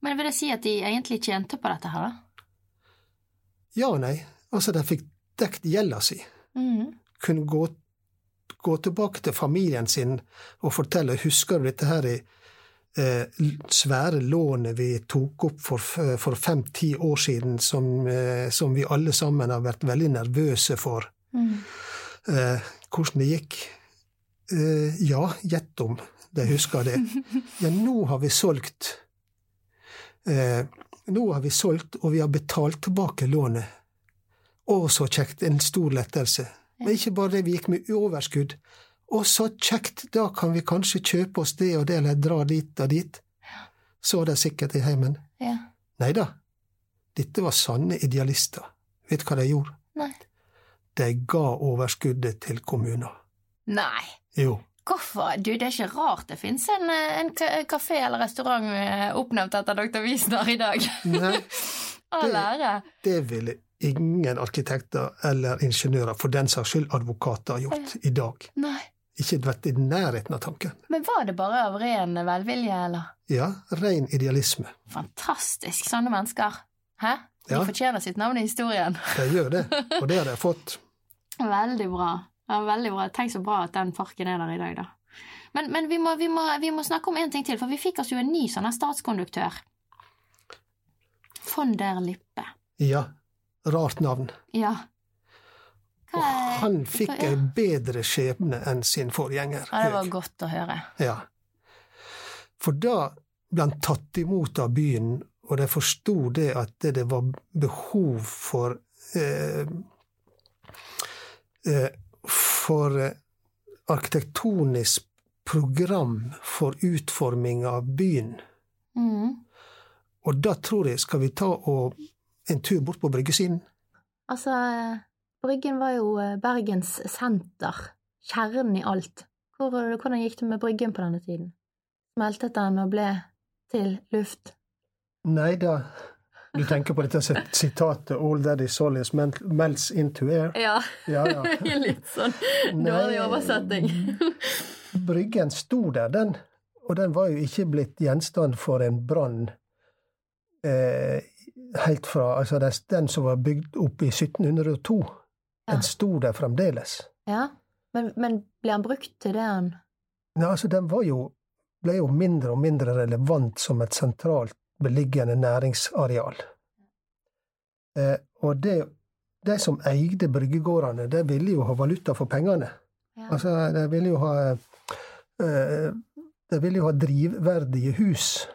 Men vil det si at de egentlig tjente på dette her, da? Ja og nei. Altså, de fikk dekt gjelda si. Mm. Kunne gå, gå tilbake til familien sin og fortelle Husker du dette her i svære lånet vi tok opp for, for fem-ti år siden, som, eh, som vi alle sammen har vært veldig nervøse for? Mm. eh, hvordan det gikk. eh, ja, gjett om de husker det. Ja, nå har vi solgt eh, Nå har vi solgt, og vi har betalt tilbake lånet. Å, så kjekt. En stor lettelse. Men ikke bare det, vi gikk med overskudd. Å, så kjekt. Da kan vi kanskje kjøpe oss det og det, eller dra dit og dit. Så de sikkert i heimen. Ja. Nei da. Dette var sanne idealister. Vet du hva de gjorde? Nei. De ga overskuddet til kommuner. Nei. Jo. Hvorfor? Du, det er ikke rart det finnes en, en kafé eller restaurant eh, oppnevnt etter dr. Wiesner i dag. Nei, All Det- det ville ingen arkitekter eller ingeniører, for den saks skyld advokater, gjort i dag. Nei. Ikke vært i nærheten av tanken. Men var det bare av ren velvilje, eller? Ja, ren idealisme. Fantastisk, sånne mennesker. Hæ? De Ja. fortjener sitt navn i historien. De gjør det, og det har de fått. Veldig bra. Ja, veldig bra. Tenk så bra at den parken er der i dag, da. Men, men vi, må, vi, må, vi må snakke om en ting til, for vi fikk oss jo en ny sånn statskonduktør. Von der Lippe. Ja, rart navn. Ja. Og han fikk en bedre skjebne enn sin forgjenger. Ja, det var godt å høre. Ja. For da ble han tatt imot av byen, og de forsto det at det, var behov for eh, eh, For eh, arkitektonisk program for utforming av byen. Mm. Og da tror jeg skal vi ta og en tur bort på bryggesiden. Altså, Bryggen var jo eh, Bergens senter. Kjernen i alt. Hvor, hvordan gikk det med Bryggen på denne tiden? Smeltet den og ble til luft? Nei da. Du tenker på dette sit- sitatet 'All that is solid is melts into air'? Ja. Ja, ja. Litt sånn dårlig oversetting. Bryggen sto der, den. Og den var jo ikke blitt gjenstand for en brann eh, helt fra Altså den som var bygd opp i 1702. Den sto der fremdeles. Ja, men, men ble han brukt til det han Nei, altså den var jo, ble jo mindre og mindre relevant som et sentralt beliggende næringsareal. Eh, og det, de som eide bryggegårdene, de ville jo ha valuta for pengene. ja. Altså, de ville jo ha eh, De ville jo ha drivverdige hus.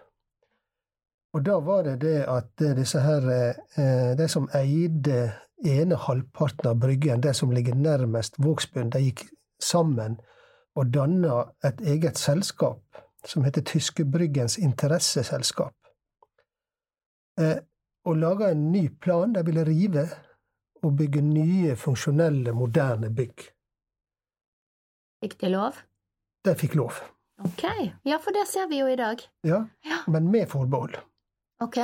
Og da var det det at eh, disse her eh, De som eide ene halvparten av Bryggen, det som ligger nærmest Vågsbunn, de gikk sammen og danna et eget selskap som heter Tyskebryggens interesseselskap. Eh, og laga en ny plan. De ville rive og bygge nye, funksjonelle, moderne bygg. Fikk de lov? De fikk lov. Ok, ja, for det ser vi jo i dag. Ja, Ja. men med forbehold. Ok,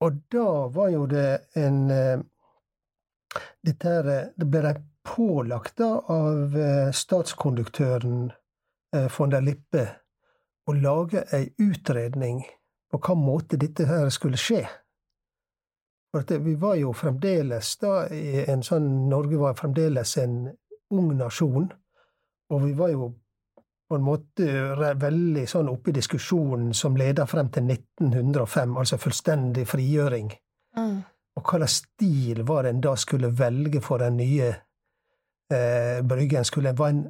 Og da var jo det en eh, Dette her eh, Det ble de pålagt da av eh, statskonduktøren eh, von der Lippe å lage ei utredning på hva måte dette her skulle skje. For at vi var jo fremdeles da i en sånn Norge var fremdeles en ung nasjon, og vi var jo på en måte veldig sånn oppe i diskusjonen som leda frem til 1905, altså fullstendig frigjøring. mm. Og hva slags stil var det en da skulle velge for den nye eh, Bryggen? Skulle det være en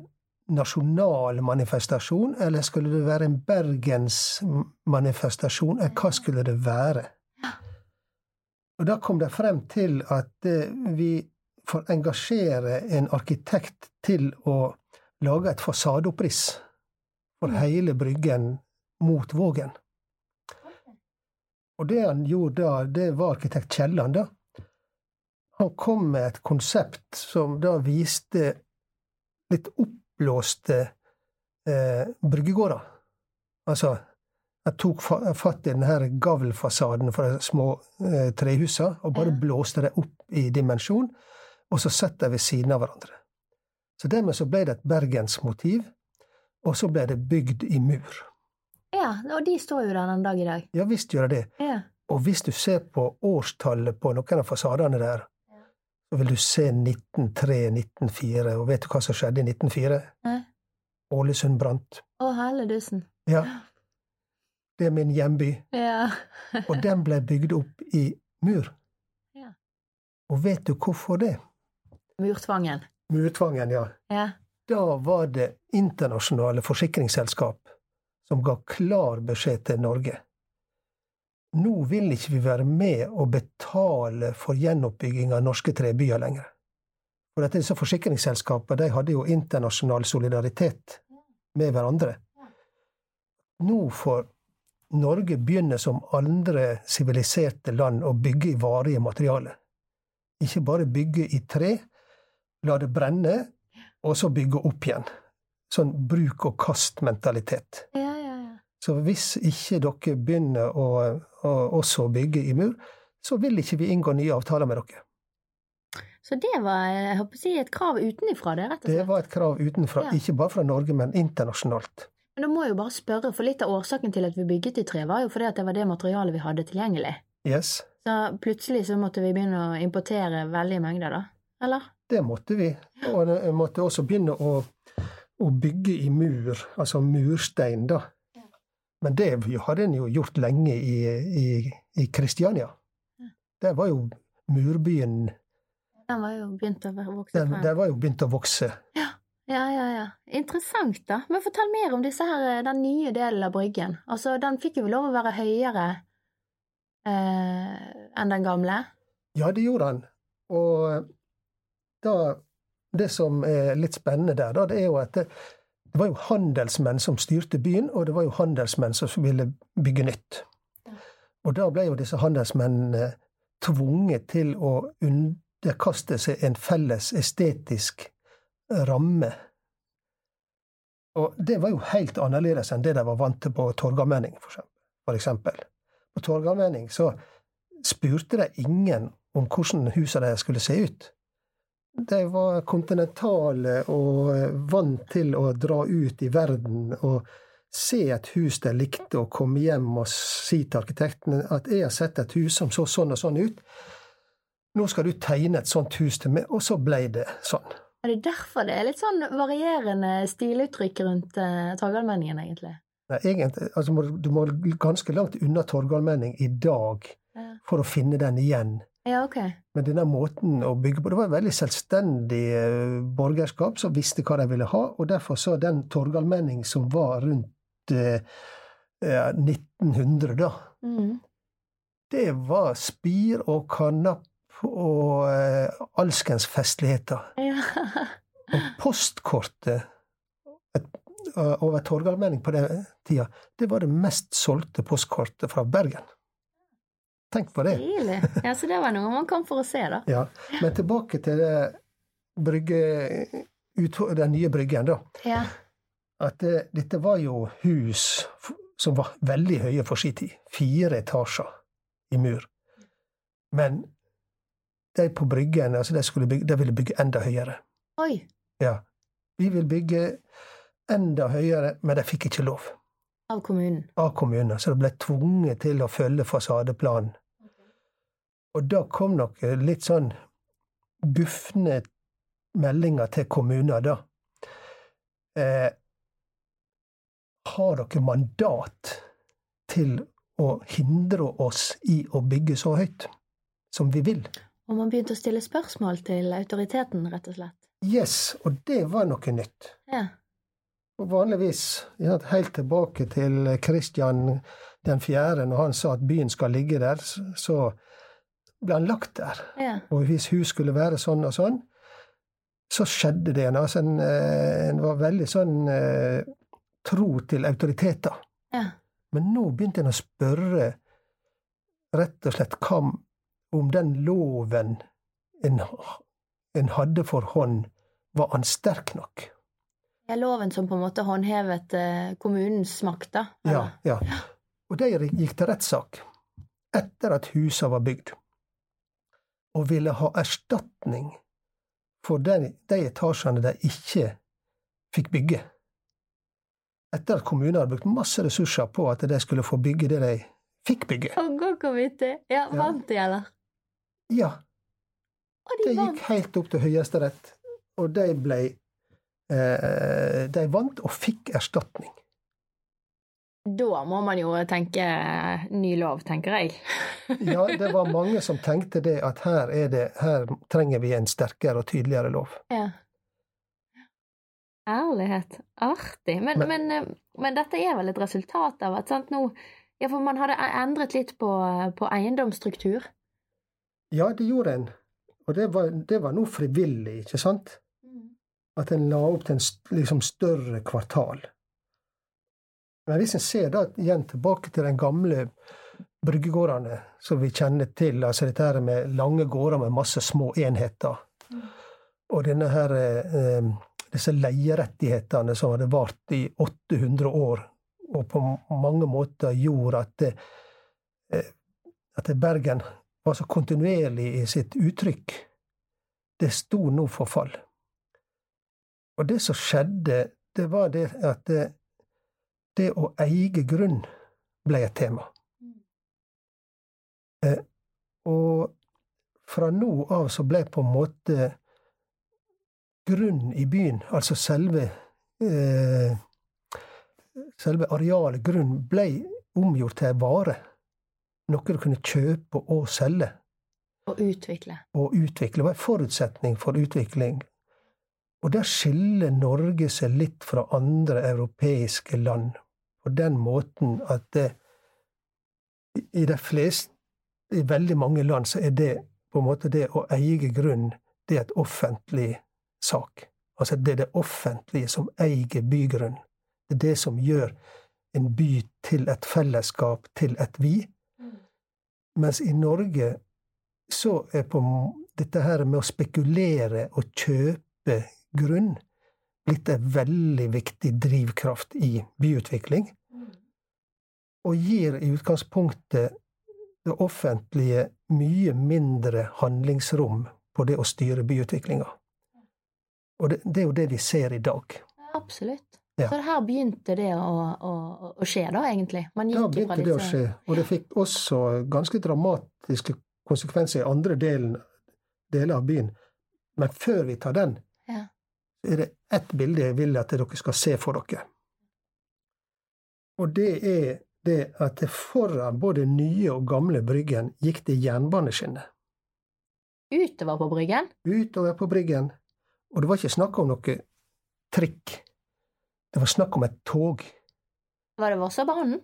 nasjonal manifestasjon, eller skulle det være en bergensmanifestasjon? Eller hva skulle det være? Og da kom de frem til at eh, vi får engasjere en arkitekt til å lage et fasadeoppriss for hele Bryggen mot Vågen. Og det han gjorde da, det var arkitekt Kielland, da. Han kom med et konsept som da viste litt oppblåste eh, bryggegårder. Altså, jeg tok fatt i denne gavlfasaden fra de små eh, trehusa og bare blåste det opp i dimensjon, og så satt de ved siden av hverandre. Så dermed så ble det et bergensmotiv, og så ble det bygd i mur. Ja, og de står jo der den dag i dag. Ja visst gjør de det. Ja. Og hvis du ser på årstallet på noen av fasadene der, så vil du se 1903-1904, og vet du hva som skjedde i 1904? Nei. Ålesund brant. Å, helle dusen. Ja. Det er min hjemby. Ja. Og den ble bygd opp i mur. Ja. Og vet du hvorfor det? Murtvangen. Murtvangen, ja. Ja. da var det internasjonale forsikringsselskap som ga klar beskjed til Norge. Nå vil ikke vi være med og betale for gjenoppbygging av norske trebyer lenger. For dette, disse forsikringsselskapene de hadde jo internasjonal solidaritet med hverandre. Nå får Norge begynne som andre siviliserte land å bygge i varige materialer. Ikke bare bygge i tre, la det brenne, og så bygge opp igjen. Sånn bruk-og-kast-mentalitet. Ja. Så hvis ikke dere begynner å, å også bygge i mur, så vil ikke vi inngå nye avtaler med dere. Så det var jeg håper å si, et krav utenifra, det, rett og slett? Det var et krav utenfra, Ja. ikke bare fra Norge, men internasjonalt. Men da må jeg jo bare spørre, for litt av årsaken til at vi bygget i tre, var jo fordi at det var det materialet vi hadde tilgjengelig. Yes, Så plutselig så måtte vi begynne å importere veldige mengder, da? Eller? det måtte vi. Og vi måtte også begynne å, å bygge i mur, altså murstein, da. Men det hadde en jo gjort lenge i, i, i Kristiania. Der var jo murbyen Den var jo begynt å vokse den. Der var jo begynt å vokse. Ja, ja, ja. Interessant, da. Men fortell mer om her, den nye delen av Bryggen. Altså, den fikk jo lov å være høyere eh, enn den gamle. Ja, det gjorde den. Og da Det som er litt spennende der, da, det er jo at det, det var jo handelsmenn som styrte byen, og det var jo handelsmenn som ville bygge nytt. Og da ble jo disse handelsmennene tvunget til å underkaste seg en felles estetisk ramme. Og det var jo helt annerledes enn det de var vant til på Torgallmenning, for eksempel- På Torgallmenning så spurte de ingen om hvordan husene deres skulle se ut. De var kontinentale og vant til å dra ut i verden og se et hus de likte, og komme hjem og si til arkitekten at 'jeg har sett et hus som så sånn og sånn ut'. Nå skal du tegne et sånt hus til meg. Og så ble det sånn. Er det derfor det er litt sånn varierende stiluttrykk rundt uh, Torgallmenningen, egentlig? Nei, egentlig, altså du- må ganske langt unna Torgallmenning i dag for å finne den igjen. Ja, okay. Men denne måten å bygge på Det var et veldig selvstendig eh, borgerskap som visste hva de ville ha, og derfor så den Torgallmenning som var rundt eh, eh, 1900, da, Mm. det var spir og karnapp og eh, alskens festligheter. Ja. Og postkortet et, eh, over Torgallmenning på den tida, det var det mest solgte postkortet fra Bergen. Tenk på det. Stilig. Ja, så det var noe man kom for å se, da. Ja, Men tilbake til det brygge, ut, den nye bryggen, da. Ja. At det, dette var jo hus som var veldig høye for sin tid. Fire etasjer i mur. Men de på Bryggen altså de, bygge, de ville bygge enda høyere. Oi. Ja. Vi vil bygge enda høyere, men de fikk ikke lov Av kommunen. av kommunen, så de ble tvunget til å følge fasadeplanen. Og da kom nok litt sånn gufne meldinger til kommuner, da. Eh, har dere mandat til å hindre oss i å bygge så høyt som vi vil? Og man begynte å stille spørsmål til autoriteten, rett og slett. Yes, og det var noe nytt. Ja. Og vanligvis, helt tilbake til Kristian den fjerde, når han sa at byen skal ligge der, så ble han lagt der. Ja. Og hvis hus skulle være sånn og sånn, så skjedde det. Altså, en, eh, en var veldig sånn eh, tro til autoriteter. ja. Men nå begynte en å spørre rett og slett hva om den loven en, en hadde for hånd, var han sterk nok? Ja, loven som på en måte håndhevet eh, kommunens makt, da? Ja, ja. Og de gikk til rettssak etter at husa var bygd, og ville ha erstatning for de, de etasjene de ikke fikk bygge. Etter at kommunen hadde brukt masse ressurser på at de skulle få bygge det de fikk bygge. Og gå hvor vittig. Ja, vant de, eller? Ja, Og de det gikk helt opp til Høyesterett, og de ble De vant og fikk erstatning. Da må man jo tenke eh, ny lov, tenker jeg. Ja, det var mange som tenkte det at her, er det, her trenger vi en sterkere og tydeligere lov. Ja. Ærlighet. Artig. Men, men, Men- men, eh, dette er vel et resultat av at sant, nå Ja, for man hadde e- endret litt på, på eiendomsstruktur. Ja, det gjorde en. Og det var, det var nå frivillig, ikke sant? At en la opp til en liksom større kvartal. Men hvis en ser da igjen tilbake til den gamle bryggegårdene som vi kjenner til, altså dette her med lange gårder med masse små enheter, og denne her, eh, disse leierettighetene som hadde vart i 800 år, og på mange måter gjorde at, det, eh, at Bergen var så kontinuerlig i sitt uttrykk, det sto nå for fall. Og det som skjedde, det var det at det, det å eie grunn ble et tema. Eh, og fra nå av så ble på en måte grunn i byen, altså selve eh, Selve arealet grunn ble omgjort til en vare. Noe du kunne kjøpe og selge Og utvikle. og utvikle. Det var en forutsetning for utvikling. Og der skiller Norge seg litt fra andre europeiske land på den måten at det, i de fleste, i veldig mange land, så er det på en måte det å eie grunn, det er et offentlig sak. Altså det er det offentlige som eier bygrunn. Det er det som gjør en by til et fellesskap, til et vi. Mens i Norge så er på dette her med å spekulere og kjøpe grunn blitt en veldig viktig drivkraft i byutvikling, og gir i utgangspunktet det offentlige mye mindre handlingsrom på det å styre byutviklinga. Og det, det er jo det vi ser i dag. Absolutt. Ja. Så her begynte det å, å, å skje, da, egentlig. Man Da begynte det å skje, og det fikk også ganske dramatiske konsekvenser i andre delen, deler av byen. Men før vi tar den, Ja. Så er det ett bilde jeg vil at dere skal se for dere. Og det er det at det foran både nye og gamle Bryggen gikk det jernbaneskinner Utover på Bryggen? utover på Bryggen. Og det var ikke snakk om noe trikk. Det var snakk om et tog. Var det Vossabanen?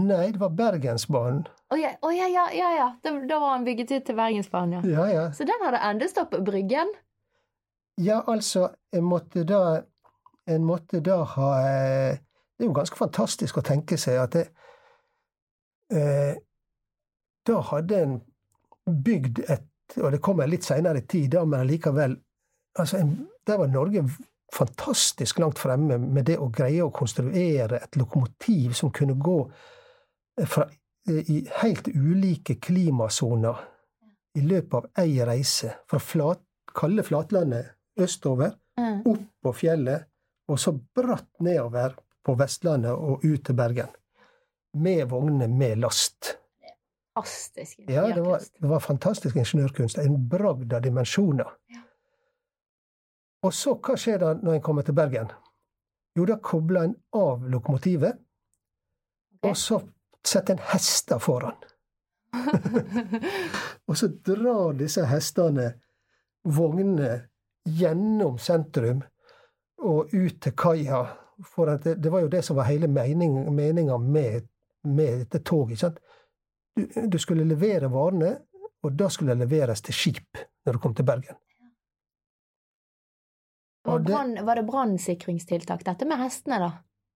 Nei, det var Bergensbanen. Å ja, oh, ja, ja, ja, ja. Da, var han bygget ut til Bergensbanen, ja. Ja, ja. Så den hadde endestopp Bryggen? Ja, altså, en måtte da En måtte da ha eh, Det er jo ganske fantastisk å tenke seg at det eh, Da hadde en bygd et Og det kommer litt seinere i tid, da, men allikevel altså Der var Norge fantastisk langt fremme med det å greie å konstruere et lokomotiv som kunne gå eh, fra, eh, i helt ulike klimasoner i løpet av ei reise. Fra flat, kalde flatlandet østover, Mm. opp på fjellet, og så bratt nedover på Vestlandet og ut til Bergen. Med vogner med last. Fantastisk. Ja, det var, ingeniørkunst. det var fantastisk ingeniørkunst. En bragd av dimensjoner. Ja. Og så, hva skjer da når en kommer til Bergen? Jo, da kobler en av lokomotivet, okay. og så setter en hester foran. Og så drar disse hestene vognene gjennom sentrum og ut til kaia. For det, det var jo det som var hele meninga med, med dette toget. ikke sant? Du, du skulle levere varene, og da skulle det leveres til skip når du kom til Bergen. Var, Og det- brann- var det brannsikringstiltak, dette med hestene, da?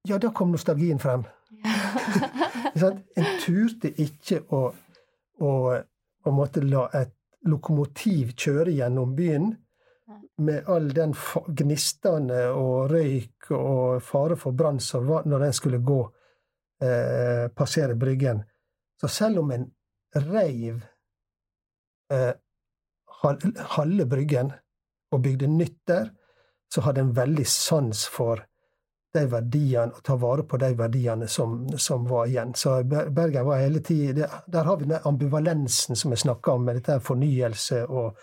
Ja, da kom nostalgien frem. Ja. En turte ikke å, å å måtte la et lokomotiv kjøre gjennom byen med all den gnistene og røyk og fare for brann som var når den skulle gå eh, passere Bryggen. Så selv om en reiv eh, halve Bryggen og bygde nytt der, så hadde en veldig sans for de verdiene, og ta vare på de verdiene som, som var igjen. Så Bergen var hele tida Der har vi den ambivalensen som vi snakka om, med dette fornyelse og,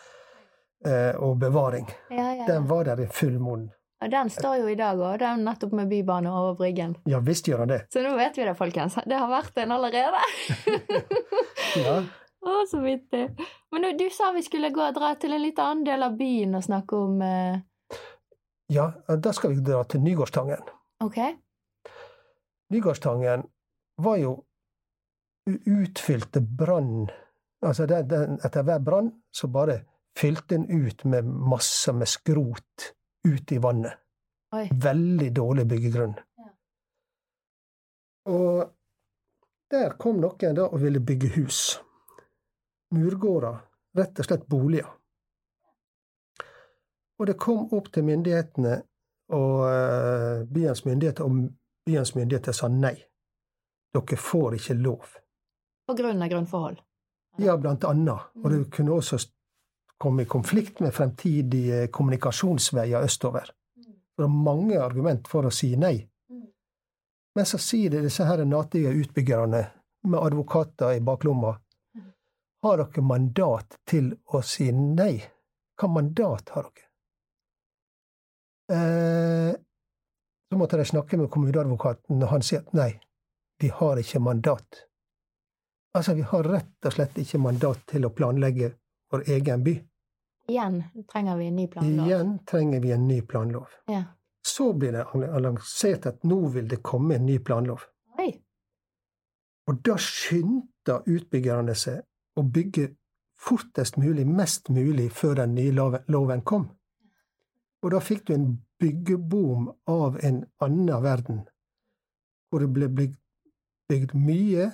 og bevaring. Ja, ja, Den var der i full monn. Og den står jo i dag òg, den nettopp med bybane over Bryggen. Ja visst gjør han det. Så nå vet vi det, folkens. Det har vært en allerede. Ja. Å, så vittig. Men du, du sa vi skulle gå og dra til en litt annen del av byen og snakke om eh, Ja, da skal vi dra til Nygårdstangen. Ok. Nygårdstangen var jo utfylte brann Altså den, den, etter hver brann så bare fylte en ut med masser med skrot ut i vannet. Oi. Veldig dårlig byggegrunn. Ja. Og der kom noen da og ville bygge hus. Murgårder. Rett og slett boliger. Og det kom opp til myndighetene, og eh, byens myndigheter, og byens myndigheter sa nei. Dere får ikke lov. På grunn av grunnforhold. Ja, blant annet. Og det kunne også komme i konflikt med fremtidige kommunikasjonsveier østover. Det er mange argument for å si nei. Mm. Men så sier det disse her natige utbyggerne med advokater i baklomma Mm. Har dere mandat til å si nei? Hva mandat har dere? Eh, så måtte de snakke med kommuneadvokaten, og han sier at nei, vi har ikke mandat. Altså, vi har rett og slett ikke mandat til å planlegge vår egen by. Igjen trenger vi en ny planlov. Igjen trenger vi en ny planlov. Ja. Så blir det annonsert at nå vil det komme en ny planlov. Oi. Og da skyndte utbyggerne seg å bygge fortest mulig, mest mulig, før den nye loven- loven kom. Og da fikk du en byggeboom av en annen verden, hvor det ble bygd, bygd mye,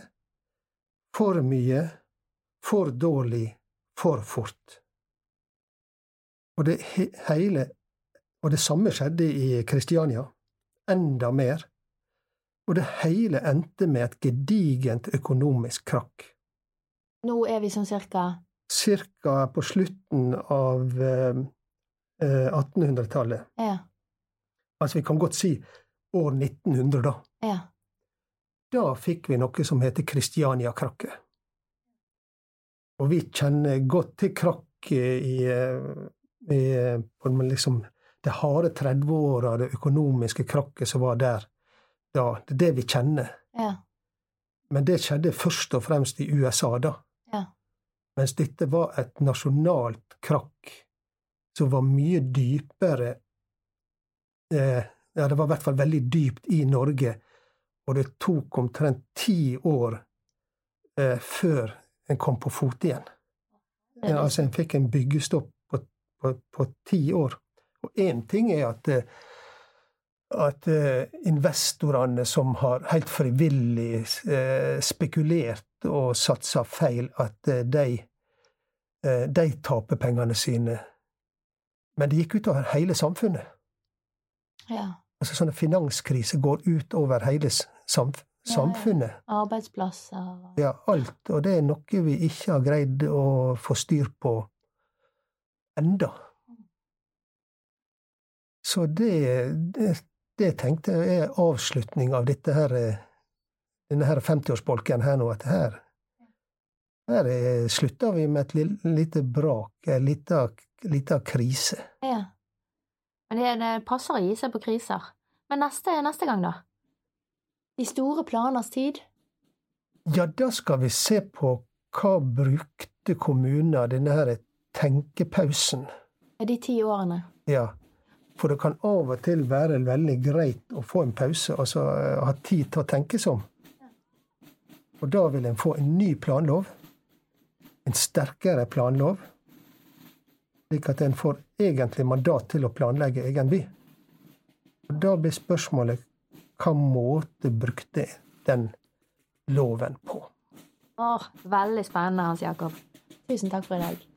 for mye, for dårlig, for fort. Og det hele Og det samme skjedde i Kristiania. Enda mer. Og det hele endte med et gedigent økonomisk krakk. Nå er vi sånn cirka Cirka på slutten av eh, eh, 1800-tallet. Ja. Altså, vi kan godt si år 1900, da. Ja. Da fikk vi noe som heter Kristiania-krakket. Og vi kjenner godt til krakket i, eh, i eh, på liksom, det harde 30-åra, det økonomiske krakket som var der da. Det er det vi kjenner. Ja. Men det skjedde først og fremst i USA, da. Ja. Mens dette var et nasjonalt krakk som var mye dypere eh, Ja, det var i hvert fall veldig dypt i Norge, og det tok omtrent ti år eh, før en kom på fot igjen. Ja, altså, en fikk en byggestopp på, ti år. Og én ting er at eh, at eh, investorene som har helt frivillig eh, spekulert og satsa feil, at de, de taper pengene sine. Men det gikk utover hele samfunnet. ja. Altså Sånne finanskriser går ut over hele s- samfunnet. Ja. Arbeidsplasser Ja, alt. Og det er noe vi ikke har greid å få styr på enda. Så det, det, det tenkte jeg er avslutning av dette her, eh, denne her 50-årsbolken her nå, at her her slutta vi med et lite brak, en lita, lita krise. Ja. Men det, det passer å gi seg på kriser. Men neste, neste gang, da? De store planers tid? Ja, da skal vi se på hva brukte kommuner denne her tenkepausen de ti årene. Ja, for det kan av og til være veldig greit å få en pause, altså eh, ha tid til å tenke seg om. Og da vil en få en ny planlov, en sterkere planlov, slik at en får egentlig mandat til å planlegge egen by. Og da blir spørsmålet hva måte brukte den loven på? Åh, veldig spennende, Hans Jakob. Tusen takk for i dag.